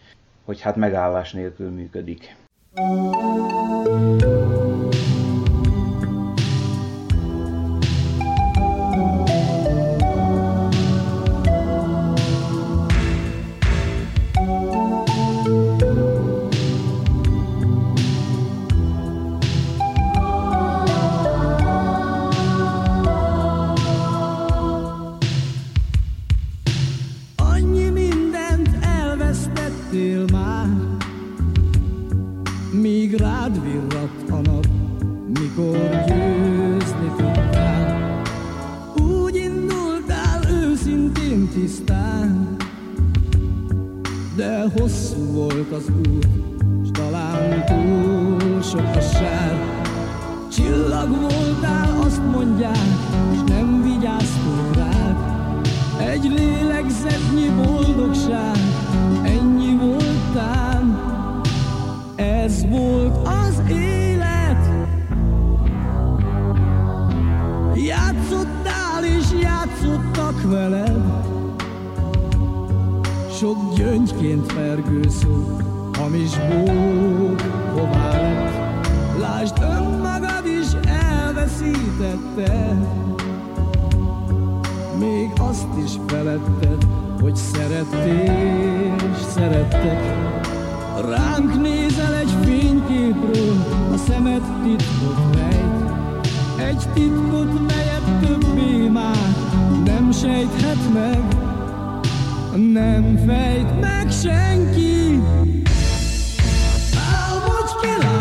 hogy hát megállás nélkül működik. Thank. nem fejt meg senki. Álmodj ki,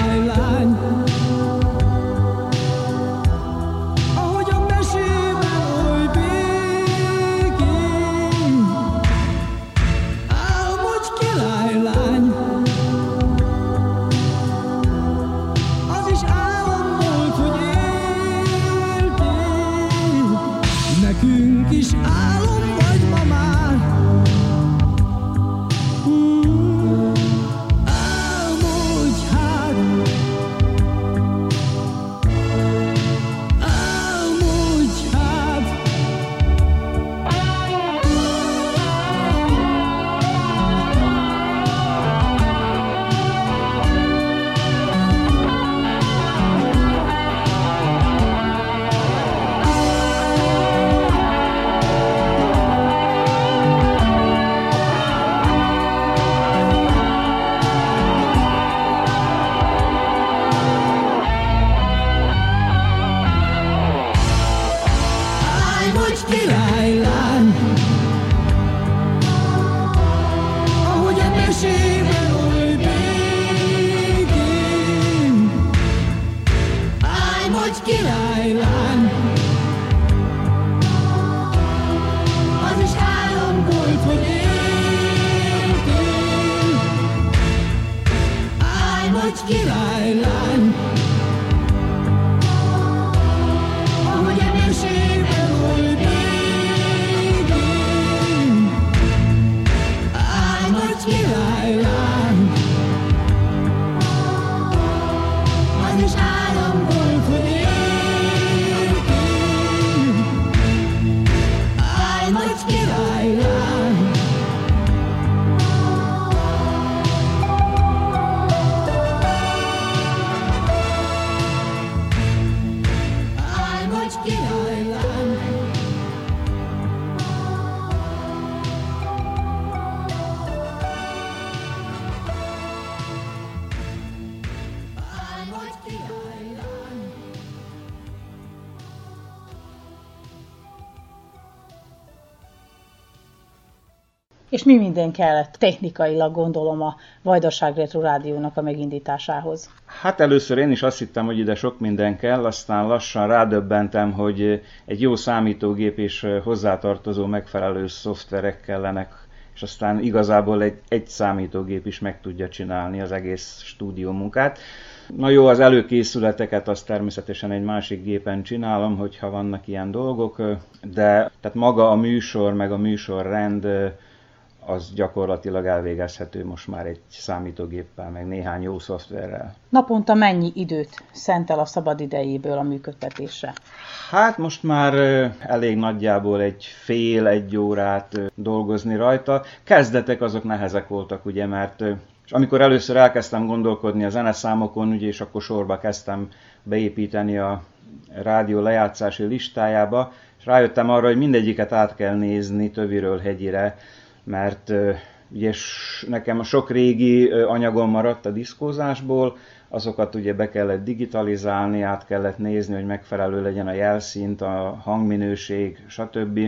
mi minden kellett technikailag gondolom a Vajdaság Retro Rádiónak a megindításához? Hát először én is azt hittem, hogy ide sok minden kell, aztán lassan rádöbbentem, hogy egy jó számítógép és hozzátartozó megfelelő szoftverek kellenek, és aztán igazából egy, egy számítógép is meg tudja csinálni az egész stúdió munkát. Na jó, az előkészületeket azt természetesen egy másik gépen csinálom, hogyha vannak ilyen dolgok, de tehát maga a műsor, meg a műsorrend az gyakorlatilag elvégezhető most már egy számítógéppel, meg néhány jó szoftverrel. Naponta mennyi időt szentel a szabad idejéből a működtetésre? Hát most már elég nagyjából egy fél, egy órát dolgozni rajta. Kezdetek azok nehezek voltak, ugye, mert és amikor először elkezdtem gondolkodni a zeneszámokon, ugye, és akkor sorba kezdtem beépíteni a rádió lejátszási listájába, és rájöttem arra, hogy mindegyiket át kell nézni töviről hegyire, mert ugye nekem a sok régi anyagom maradt a diszkózásból, azokat ugye be kellett digitalizálni, át kellett nézni, hogy megfelelő legyen a jelszint, a hangminőség, stb.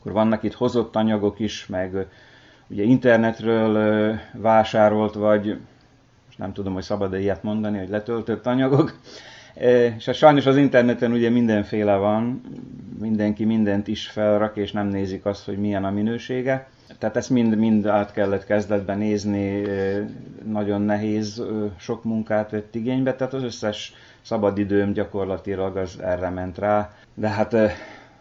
Akkor vannak itt hozott anyagok is, meg ugye internetről vásárolt, vagy most nem tudom, hogy szabad-e ilyet mondani, hogy letöltött anyagok. És hát sajnos az interneten ugye mindenféle van, mindenki mindent is felrak, és nem nézik azt, hogy milyen a minősége. Tehát ezt mind, mind át kellett kezdetben nézni, nagyon nehéz, sok munkát vett igénybe, tehát az összes szabadidőm gyakorlatilag az erre ment rá. De hát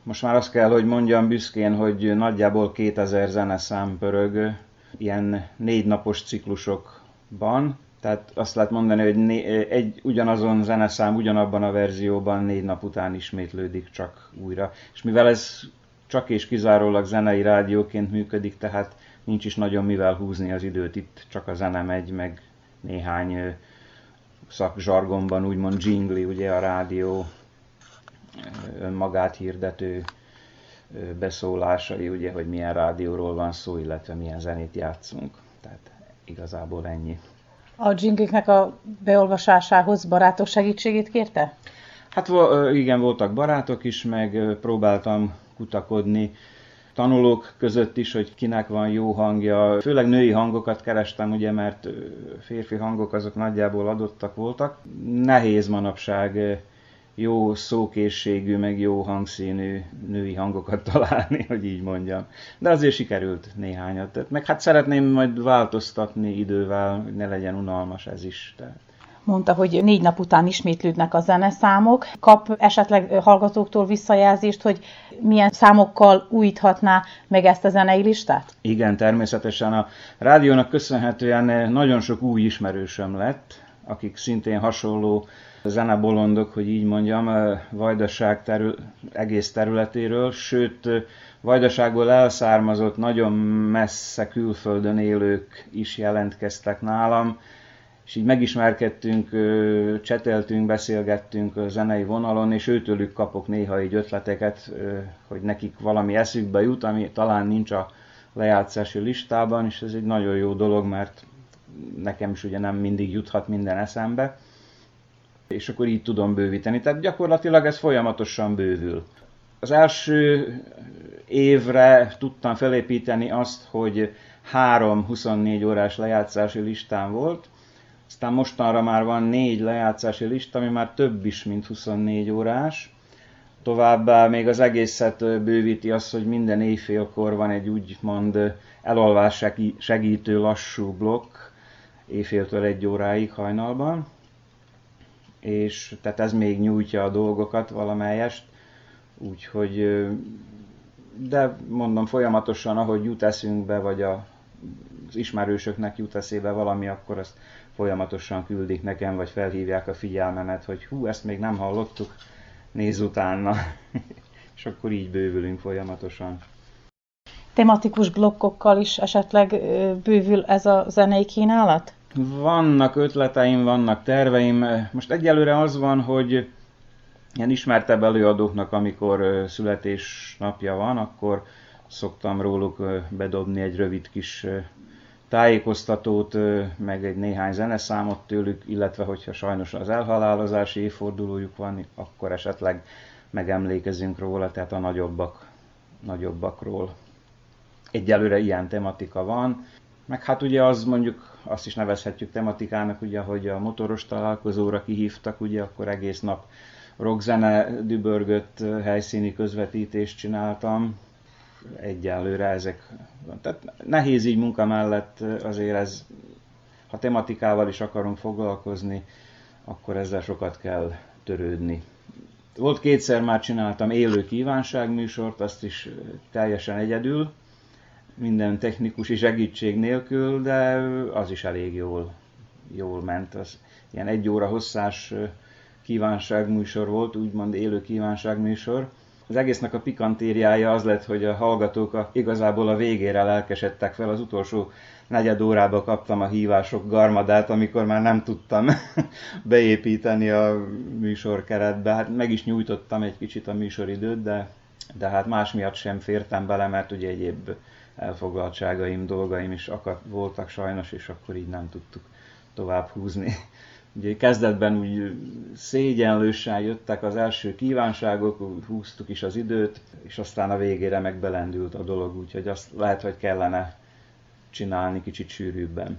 most már azt kell, hogy mondjam büszkén, hogy nagyjából 2000 zeneszám pörög ilyen négy napos ciklusokban, tehát azt lehet mondani, hogy egy ugyanazon zeneszám ugyanabban a verzióban négy nap után ismétlődik csak újra. És mivel ez csak és kizárólag zenei rádióként működik, tehát nincs is nagyon mivel húzni az időt, itt csak a zene megy, meg néhány szakzsargonban úgymond jingli, ugye a rádió önmagát hirdető beszólásai, ugye, hogy milyen rádióról van szó, illetve milyen zenét játszunk. Tehát igazából ennyi. A dzsingliknek a beolvasásához barátok segítségét kérte? Hát igen, voltak barátok is, meg próbáltam kutakodni tanulók között is, hogy kinek van jó hangja. Főleg női hangokat kerestem, ugye, mert férfi hangok azok nagyjából adottak voltak. Nehéz manapság jó szókészségű, meg jó hangszínű női hangokat találni, hogy így mondjam. De azért sikerült néhányat. Meg hát szeretném majd változtatni idővel, hogy ne legyen unalmas ez is. Tehát mondta, hogy négy nap után ismétlődnek a zeneszámok. Kap esetleg hallgatóktól visszajelzést, hogy milyen számokkal újíthatná meg ezt a zenei listát? Igen, természetesen a rádiónak köszönhetően nagyon sok új ismerősöm lett, akik szintén hasonló zenebolondok, hogy így mondjam, Vajdaság terül, egész területéről, sőt, Vajdaságból elszármazott, nagyon messze külföldön élők is jelentkeztek nálam, és így megismerkedtünk, cseteltünk, beszélgettünk a zenei vonalon, és őtőlük kapok néha így ötleteket, hogy nekik valami eszükbe jut, ami talán nincs a lejátszási listában, és ez egy nagyon jó dolog, mert nekem is ugye nem mindig juthat minden eszembe és akkor így tudom bővíteni. Tehát gyakorlatilag ez folyamatosan bővül. Az első évre tudtam felépíteni azt, hogy három 24 órás lejátszási listám volt, aztán mostanra már van négy lejátszási lista, ami már több is, mint 24 órás. Továbbá még az egészet bővíti az, hogy minden éjfélkor van egy úgymond elalvás segítő lassú blokk, éjféltől egy óráig hajnalban és tehát ez még nyújtja a dolgokat valamelyest, úgyhogy de mondom folyamatosan, ahogy jut eszünkbe, vagy a, az ismerősöknek jut eszébe valami, akkor azt folyamatosan küldik nekem, vagy felhívják a figyelmemet, hogy hú, ezt még nem hallottuk, nézz utána. és akkor így bővülünk folyamatosan. Tematikus blokkokkal is esetleg bővül ez a zenei kínálat? Vannak ötleteim, vannak terveim. Most egyelőre az van, hogy ilyen ismertebb előadóknak, amikor születésnapja van, akkor szoktam róluk bedobni egy rövid kis tájékoztatót, meg egy néhány zeneszámot tőlük, illetve hogyha sajnos az elhalálozási évfordulójuk van, akkor esetleg megemlékezünk róla, tehát a nagyobbak, nagyobbakról. Egyelőre ilyen tematika van, meg hát ugye az mondjuk azt is nevezhetjük tematikának, ugye, hogy a motoros találkozóra kihívtak, ugye akkor egész nap rockzene dübörgött helyszíni közvetítést csináltam, egyelőre ezek. Tehát nehéz így munka mellett azért ez, ha tematikával is akarunk foglalkozni, akkor ezzel sokat kell törődni. Volt kétszer már csináltam élő kívánságműsort, azt is teljesen egyedül, minden technikus segítség nélkül, de az is elég jól, jól ment. Az ilyen egy óra hosszás kívánságműsor volt, úgymond élő kívánságműsor. Az egésznek a pikantériája az lett, hogy a hallgatók a, igazából a végére lelkesedtek fel. Az utolsó negyed órába kaptam a hívások garmadát, amikor már nem tudtam beépíteni a műsor keretbe. Hát meg is nyújtottam egy kicsit a műsoridőt, de, de hát más miatt sem fértem bele, mert ugye egyéb elfoglaltságaim, dolgaim is akar, voltak sajnos, és akkor így nem tudtuk tovább húzni. Ugye kezdetben úgy szégyenlősen jöttek az első kívánságok, húztuk is az időt, és aztán a végére meg belendült a dolog, úgyhogy azt lehet, hogy kellene csinálni kicsit sűrűbben.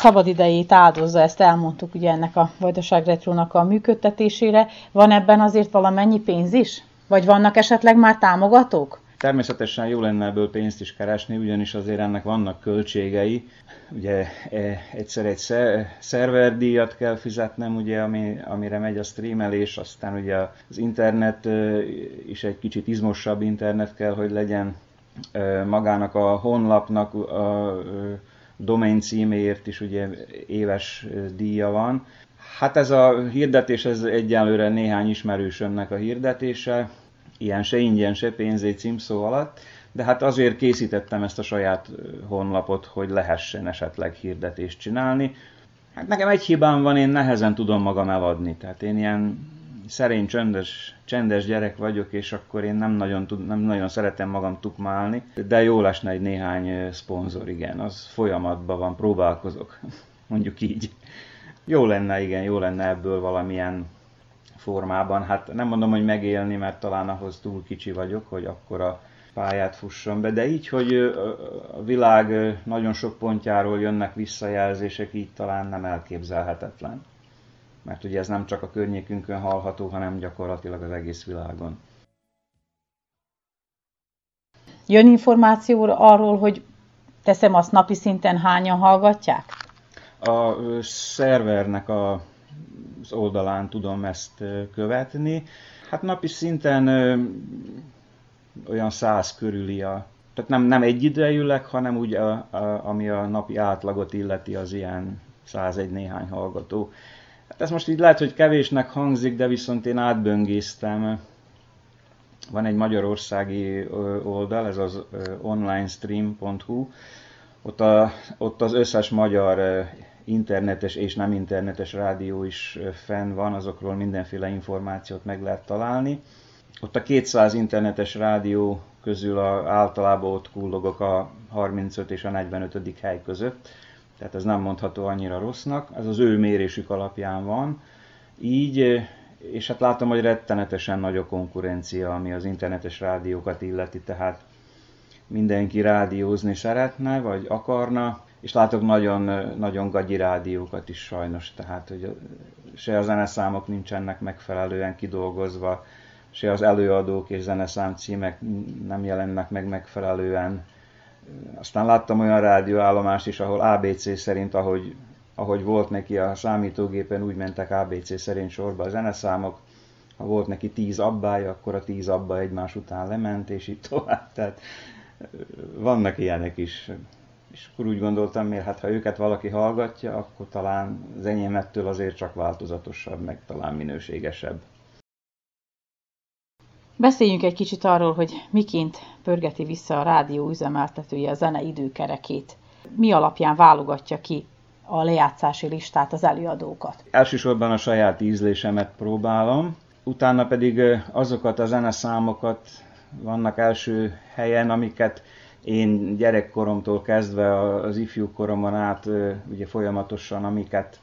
Szabadidejét áldozza, ezt elmondtuk ugye ennek a Vajdaság Retrónak a működtetésére. Van ebben azért valamennyi pénz is? Vagy vannak esetleg már támogatók? Természetesen jó lenne ebből pénzt is keresni, ugyanis azért ennek vannak költségei. Ugye e, egyszer egy szerverdíjat kell fizetnem, ugye, ami, amire megy a streamelés, aztán ugye az internet is egy kicsit izmosabb internet kell, hogy legyen magának a honlapnak a domain címéért is ugye éves díja van. Hát ez a hirdetés, ez egyelőre néhány ismerősömnek a hirdetése, ilyen se ingyen, se pénzé címszó alatt, de hát azért készítettem ezt a saját honlapot, hogy lehessen esetleg hirdetést csinálni. Hát nekem egy hibám van, én nehezen tudom magam eladni, tehát én ilyen szerény, csöndes, csendes gyerek vagyok, és akkor én nem nagyon, tud, nem nagyon szeretem magam tukmálni, de jó lesne egy néhány szponzor, igen, az folyamatban van, próbálkozok, mondjuk így. Jó lenne, igen, jó lenne ebből valamilyen formában. Hát nem mondom, hogy megélni, mert talán ahhoz túl kicsi vagyok, hogy akkor a pályát fusson be, de így, hogy a világ nagyon sok pontjáról jönnek visszajelzések, így talán nem elképzelhetetlen. Mert ugye ez nem csak a környékünkön hallható, hanem gyakorlatilag az egész világon. Jön információ arról, hogy teszem azt napi szinten hányan hallgatják? A szervernek a az oldalán tudom ezt követni. Hát napi szinten olyan száz körüli a tehát nem, nem egyidejűleg, hanem úgy, a, a, ami a napi átlagot illeti, az ilyen 101 néhány hallgató. Hát ez most így lehet, hogy kevésnek hangzik, de viszont én átböngésztem. Van egy magyarországi oldal, ez az onlinestream.hu, ott, a, ott az összes magyar internetes és nem internetes rádió is fenn van, azokról mindenféle információt meg lehet találni. Ott a 200 internetes rádió közül a, általában ott kullogok a 35 és a 45. hely között, tehát ez nem mondható annyira rossznak, ez az ő mérésük alapján van. Így, és hát látom, hogy rettenetesen nagy a konkurencia, ami az internetes rádiókat illeti, tehát mindenki rádiózni szeretne, vagy akarna, és látok nagyon, nagyon gagyi rádiókat is sajnos, tehát hogy se a zeneszámok nincsenek megfelelően kidolgozva, se az előadók és zeneszám címek nem jelennek meg megfelelően. Aztán láttam olyan rádióállomást is, ahol ABC szerint, ahogy, ahogy volt neki a számítógépen, úgy mentek ABC szerint sorba a zeneszámok, ha volt neki tíz abbája, akkor a tíz abba egymás után lement, és így tovább. Tehát vannak ilyenek is. És akkor úgy gondoltam, miért hát ha őket valaki hallgatja, akkor talán az enyémettől azért csak változatosabb, meg talán minőségesebb. Beszéljünk egy kicsit arról, hogy miként pörgeti vissza a rádió üzemeltetője a zene időkerekét. Mi alapján válogatja ki a lejátszási listát, az előadókat? Elsősorban a saját ízlésemet próbálom, utána pedig azokat a zeneszámokat vannak első helyen, amiket én gyerekkoromtól kezdve az ifjú koromon át ugye folyamatosan, amiket,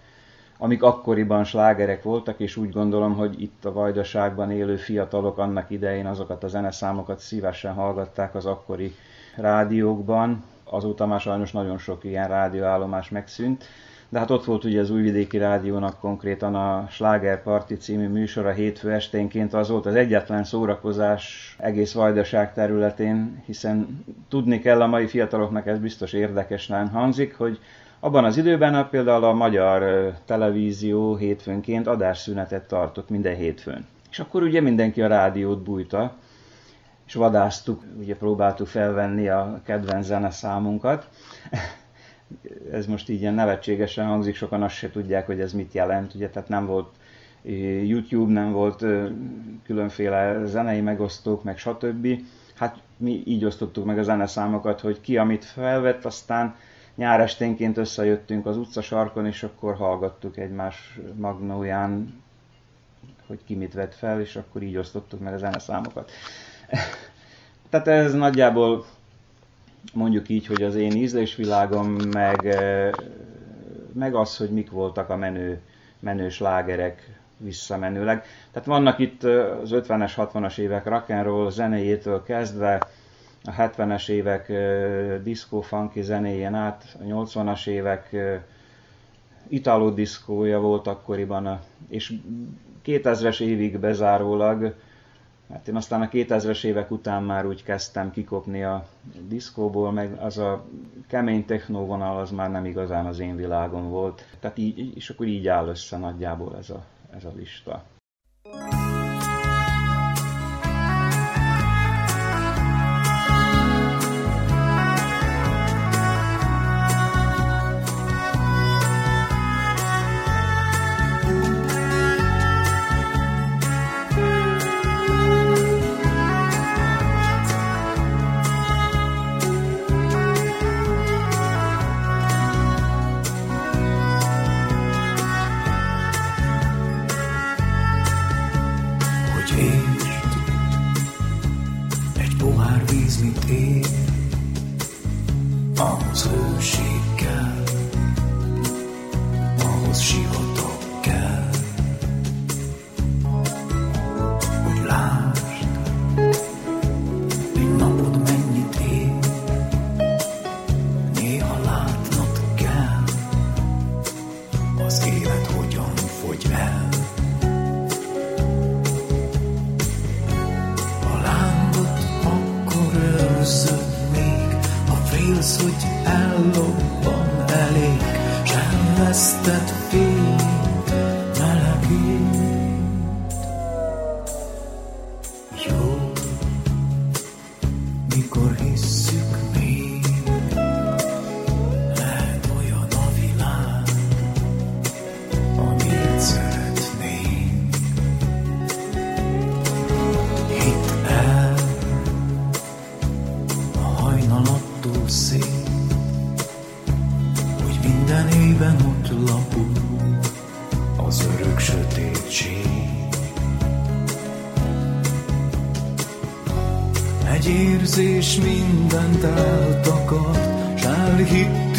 amik akkoriban slágerek voltak, és úgy gondolom, hogy itt a vajdaságban élő fiatalok annak idején azokat a zeneszámokat szívesen hallgatták az akkori rádiókban. Azóta már sajnos nagyon sok ilyen rádióállomás megszűnt, de hát ott volt ugye az Újvidéki Rádiónak konkrétan a Sláger Party című műsora hétfő esténként, az volt az egyetlen szórakozás egész Vajdaság területén, hiszen tudni kell a mai fiataloknak, ez biztos érdekesen hangzik, hogy abban az időben például a magyar televízió hétfőnként adásszünetet tartott minden hétfőn. És akkor ugye mindenki a rádiót bújta, és vadáztuk, ugye próbáltuk felvenni a kedvenc zeneszámunkat ez most így ilyen nevetségesen hangzik, sokan azt se tudják, hogy ez mit jelent, ugye, tehát nem volt YouTube, nem volt különféle zenei megosztók, meg stb. Hát mi így osztottuk meg a zeneszámokat, hogy ki amit felvett, aztán nyár esténként összejöttünk az utcasarkon, és akkor hallgattuk egymás magnóján, hogy ki mit vett fel, és akkor így osztottuk meg a zeneszámokat. Tehát ez nagyjából mondjuk így, hogy az én ízlésvilágom, meg, meg az, hogy mik voltak a menő, menő slágerek visszamenőleg. Tehát vannak itt az 50-es, 60-as évek rock'n'roll zenéjétől kezdve, a 70-es évek disco funky zenéjén át, a 80-as évek Italo diszkója volt akkoriban, és 2000-es évig bezárólag, hát én aztán a 2000-es évek után már úgy kezdtem kikopni a diszkóból, meg az a kemény technó vonal az már nem igazán az én világom volt. Tehát így, és akkor így áll össze nagyjából ez a, ez a lista. Szerelemnek múlni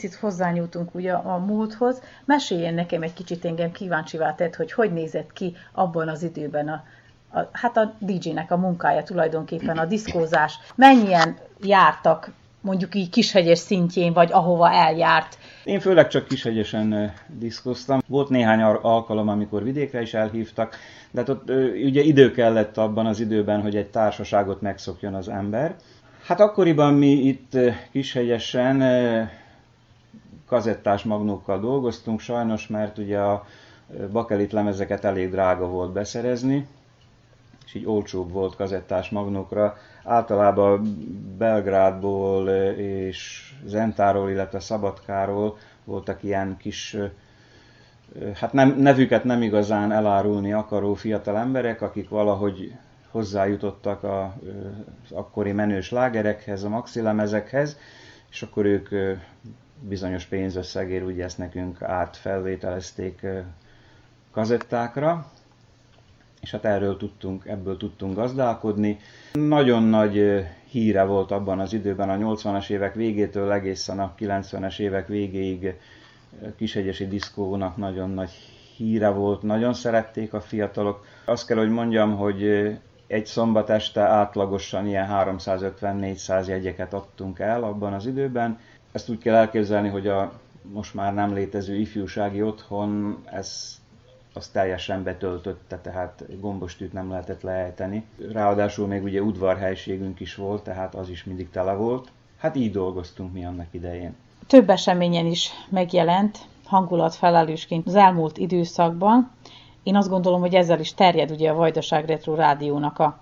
picit hozzányújtunk ugye a múlthoz. Meséljen nekem egy kicsit, engem kíváncsivá tett, hogy hogy nézett ki abban az időben a, a, hát a DJ-nek a munkája tulajdonképpen, a diszkózás. Mennyien jártak mondjuk így kishegyes szintjén, vagy ahova eljárt. Én főleg csak kishegyesen diszkoztam. Volt néhány alkalom, amikor vidékre is elhívtak, de hát ott ugye idő kellett abban az időben, hogy egy társaságot megszokjon az ember. Hát akkoriban mi itt kishegyesen kazettás magnókkal dolgoztunk, sajnos, mert ugye a bakelit lemezeket elég drága volt beszerezni, és így olcsóbb volt kazettás magnókra. Általában Belgrádból és Zentáról, illetve Szabadkáról voltak ilyen kis, hát nem, nevüket nem igazán elárulni akaró fiatal emberek, akik valahogy hozzájutottak a, az akkori menős lágerekhez, a maxilemezekhez, és akkor ők bizonyos pénzösszegért ugye ezt nekünk átfelvételezték kazettákra, és hát erről tudtunk, ebből tudtunk gazdálkodni. Nagyon nagy híre volt abban az időben, a 80-as évek végétől egészen a 90-es évek végéig kisegyesi diszkónak nagyon nagy híre volt, nagyon szerették a fiatalok. Azt kell, hogy mondjam, hogy egy szombat este átlagosan ilyen 350-400 jegyeket adtunk el abban az időben, ezt úgy kell elképzelni, hogy a most már nem létező ifjúsági otthon ez az teljesen betöltötte, tehát gombostűt nem lehetett leejteni. Ráadásul még ugye udvarhelységünk is volt, tehát az is mindig tele volt. Hát így dolgoztunk mi annak idején. Több eseményen is megjelent hangulatfelelősként az elmúlt időszakban. Én azt gondolom, hogy ezzel is terjed ugye a Vajdaság Retro Rádiónak a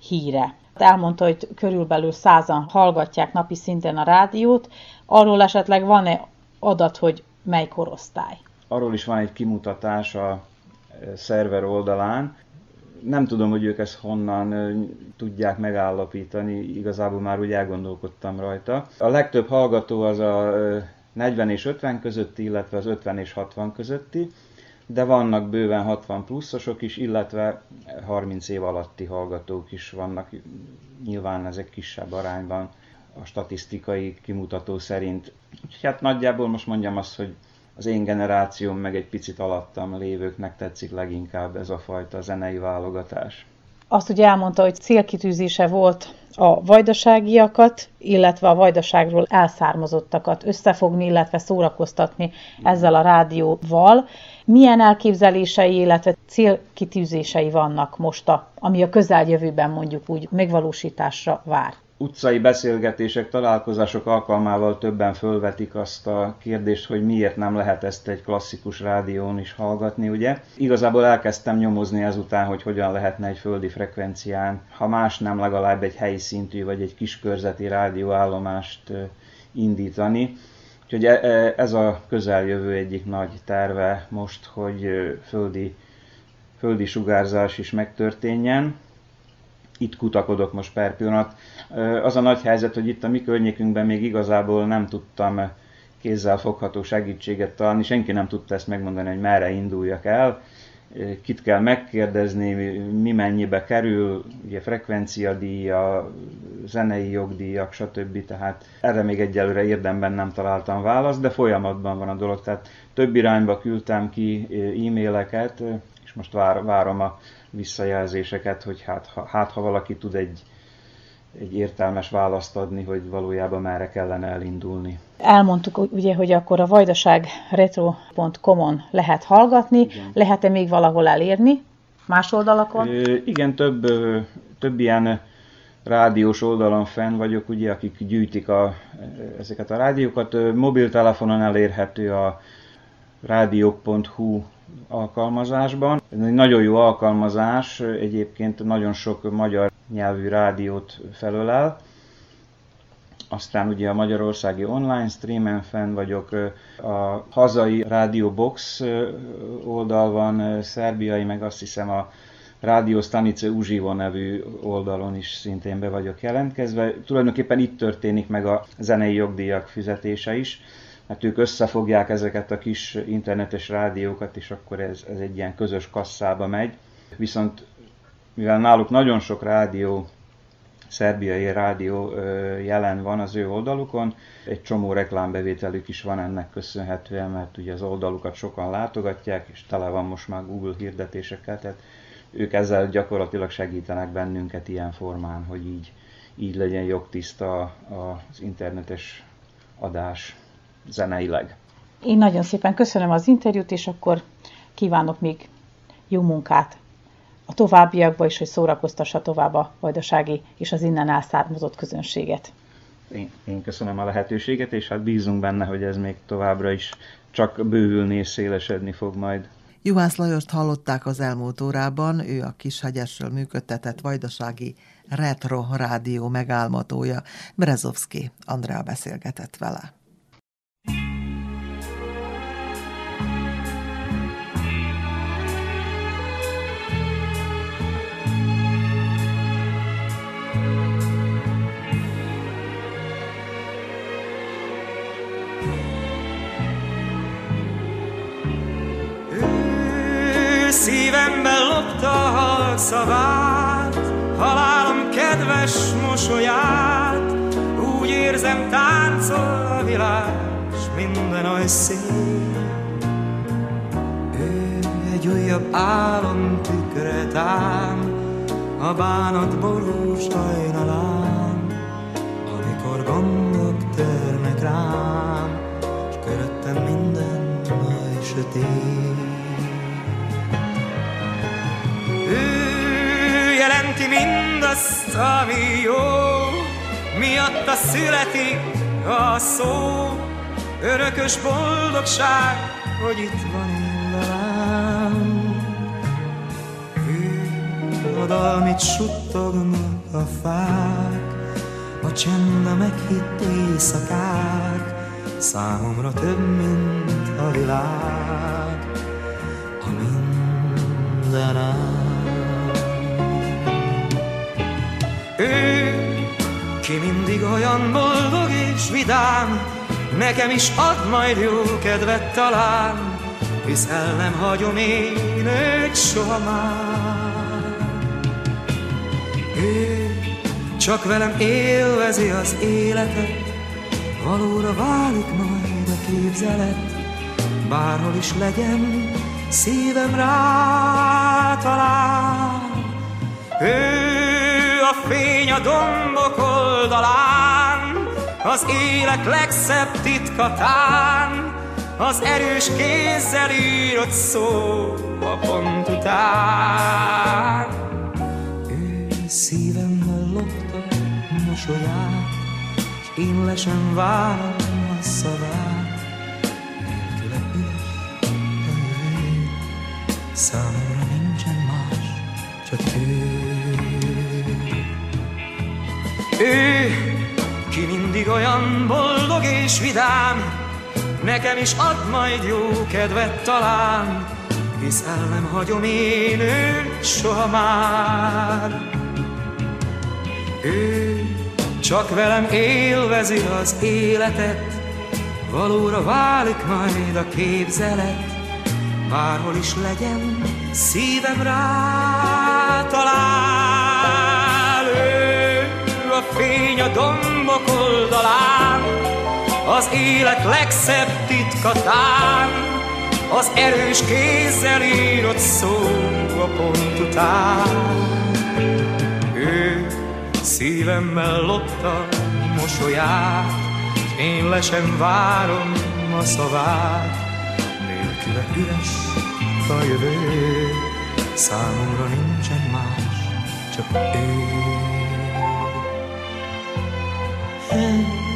híre. Elmondta, hogy körülbelül százan hallgatják napi szinten a rádiót, Arról esetleg van-e adat, hogy mely korosztály? Arról is van egy kimutatás a e, szerver oldalán. Nem tudom, hogy ők ezt honnan e, tudják megállapítani, igazából már úgy elgondolkodtam rajta. A legtöbb hallgató az a 40 e, és 50 közötti, illetve az 50 és 60 közötti, de vannak bőven 60 pluszosok is, illetve 30 év alatti hallgatók is vannak, nyilván ezek kisebb arányban a statisztikai kimutató szerint. Úgyhogy hát nagyjából most mondjam azt, hogy az én generációm meg egy picit alattam lévőknek tetszik leginkább ez a fajta zenei válogatás. Azt ugye elmondta, hogy célkitűzése volt a vajdaságiakat, illetve a vajdaságról elszármazottakat összefogni, illetve szórakoztatni ezzel a rádióval. Milyen elképzelései, illetve célkitűzései vannak most, a, ami a közeljövőben mondjuk úgy megvalósításra vár? utcai beszélgetések, találkozások alkalmával többen fölvetik azt a kérdést, hogy miért nem lehet ezt egy klasszikus rádión is hallgatni, ugye? Igazából elkezdtem nyomozni ezután, hogy hogyan lehetne egy földi frekvencián, ha más nem legalább egy helyi szintű vagy egy kiskörzeti rádióállomást indítani. Úgyhogy e, e, ez a közeljövő egyik nagy terve most, hogy földi, földi sugárzás is megtörténjen. Itt kutakodok most per pillanat. Az a nagy helyzet, hogy itt a mi környékünkben még igazából nem tudtam kézzel fogható segítséget találni, senki nem tudta ezt megmondani, hogy merre induljak el, kit kell megkérdezni, mi mennyibe kerül, ugye frekvenciadíja, zenei jogdíjak, stb. Tehát erre még egyelőre érdemben nem találtam választ, de folyamatban van a dolog. Tehát több irányba küldtem ki e-maileket, és most vár, várom a visszajelzéseket, hogy hát ha, hát, ha valaki tud egy, egy értelmes választ adni, hogy valójában merre kellene elindulni. Elmondtuk ugye, hogy akkor a vajdaság retro.com-on lehet hallgatni, lehet-e még valahol elérni? más oldalakon? Ö, igen, több, több ilyen rádiós oldalon fenn vagyok, ugye, akik gyűjtik a, ezeket a rádiókat. Mobiltelefonon elérhető a rádiók.hu alkalmazásban. Ez egy nagyon jó alkalmazás, egyébként nagyon sok magyar nyelvű rádiót felölel. Aztán ugye a magyarországi online streamen fenn vagyok, a hazai Radio Box oldal van, szerbiai, meg azt hiszem a Rádió Stanice Uzsivo nevű oldalon is szintén be vagyok jelentkezve. Tulajdonképpen itt történik meg a zenei jogdíjak fizetése is, mert ők összefogják ezeket a kis internetes rádiókat, és akkor ez, ez egy ilyen közös kasszába megy. Viszont mivel náluk nagyon sok rádió, szerbiai rádió jelen van az ő oldalukon, egy csomó reklámbevételük is van ennek köszönhetően, mert ugye az oldalukat sokan látogatják, és tele van most már Google hirdetésekkel, tehát ők ezzel gyakorlatilag segítenek bennünket ilyen formán, hogy így, így legyen jogtiszta az internetes adás zeneileg. Én nagyon szépen köszönöm az interjút, és akkor kívánok még jó munkát a továbbiakba is, hogy szórakoztassa tovább a vajdasági és az innen elszármazott közönséget. Én, én köszönöm a lehetőséget, és hát bízunk benne, hogy ez még továbbra is csak bővülni és szélesedni fog majd. Juhász Lajost hallották az elmúlt órában, ő a Kishegyesről működtetett vajdasági Retro Rádió megálmodója. Brezovski Andrea beszélgetett vele. Szívemben lopta a halkszavát, halálom kedves mosolyát, úgy érzem táncol a világ, s minden szép. Ő egy újabb álom tükre tám, a bánat borús hajnalán, amikor gondok törnek rám, s minden oly sötét. Ő jelenti mindazt, ami jó, miatta születik a szó, örökös boldogság, hogy itt van én velem. Ő oda, amit suttognak a fák, a csend a meghitt éjszakák, számomra több, mint a világ, a mindenem. Ő, ki mindig olyan boldog és vidám, nekem is ad majd jó kedvet talán, hisz el nem hagyom én őt soha már. Ő csak velem élvezi az életet, valóra válik majd a képzelet, bárhol is legyen, szívem rá talál. Ő fény a dombok oldalán, az élet legszebb titkatán, az erős kézzel írott szó a pont után. Ő szívemmel lopta mosolyát, s én le sem várom a szavát, nélküle üres a jövő, számomra Ő, ki mindig olyan boldog és vidám, nekem is ad majd jó kedvet talán, hisz el nem hagyom én őt soha már. Ő csak velem élvezi az életet, valóra válik majd a képzelet, bárhol is legyen, szívem rá talál. A fény a dombok oldalán, az élet legszebb titkatán, az erős kézzel írott szó a pont után. Ő szívemmel lopta mosolyát, én le sem várom a szavát, nélküle üres a jövő, számomra nincsen más, csak ő. 天。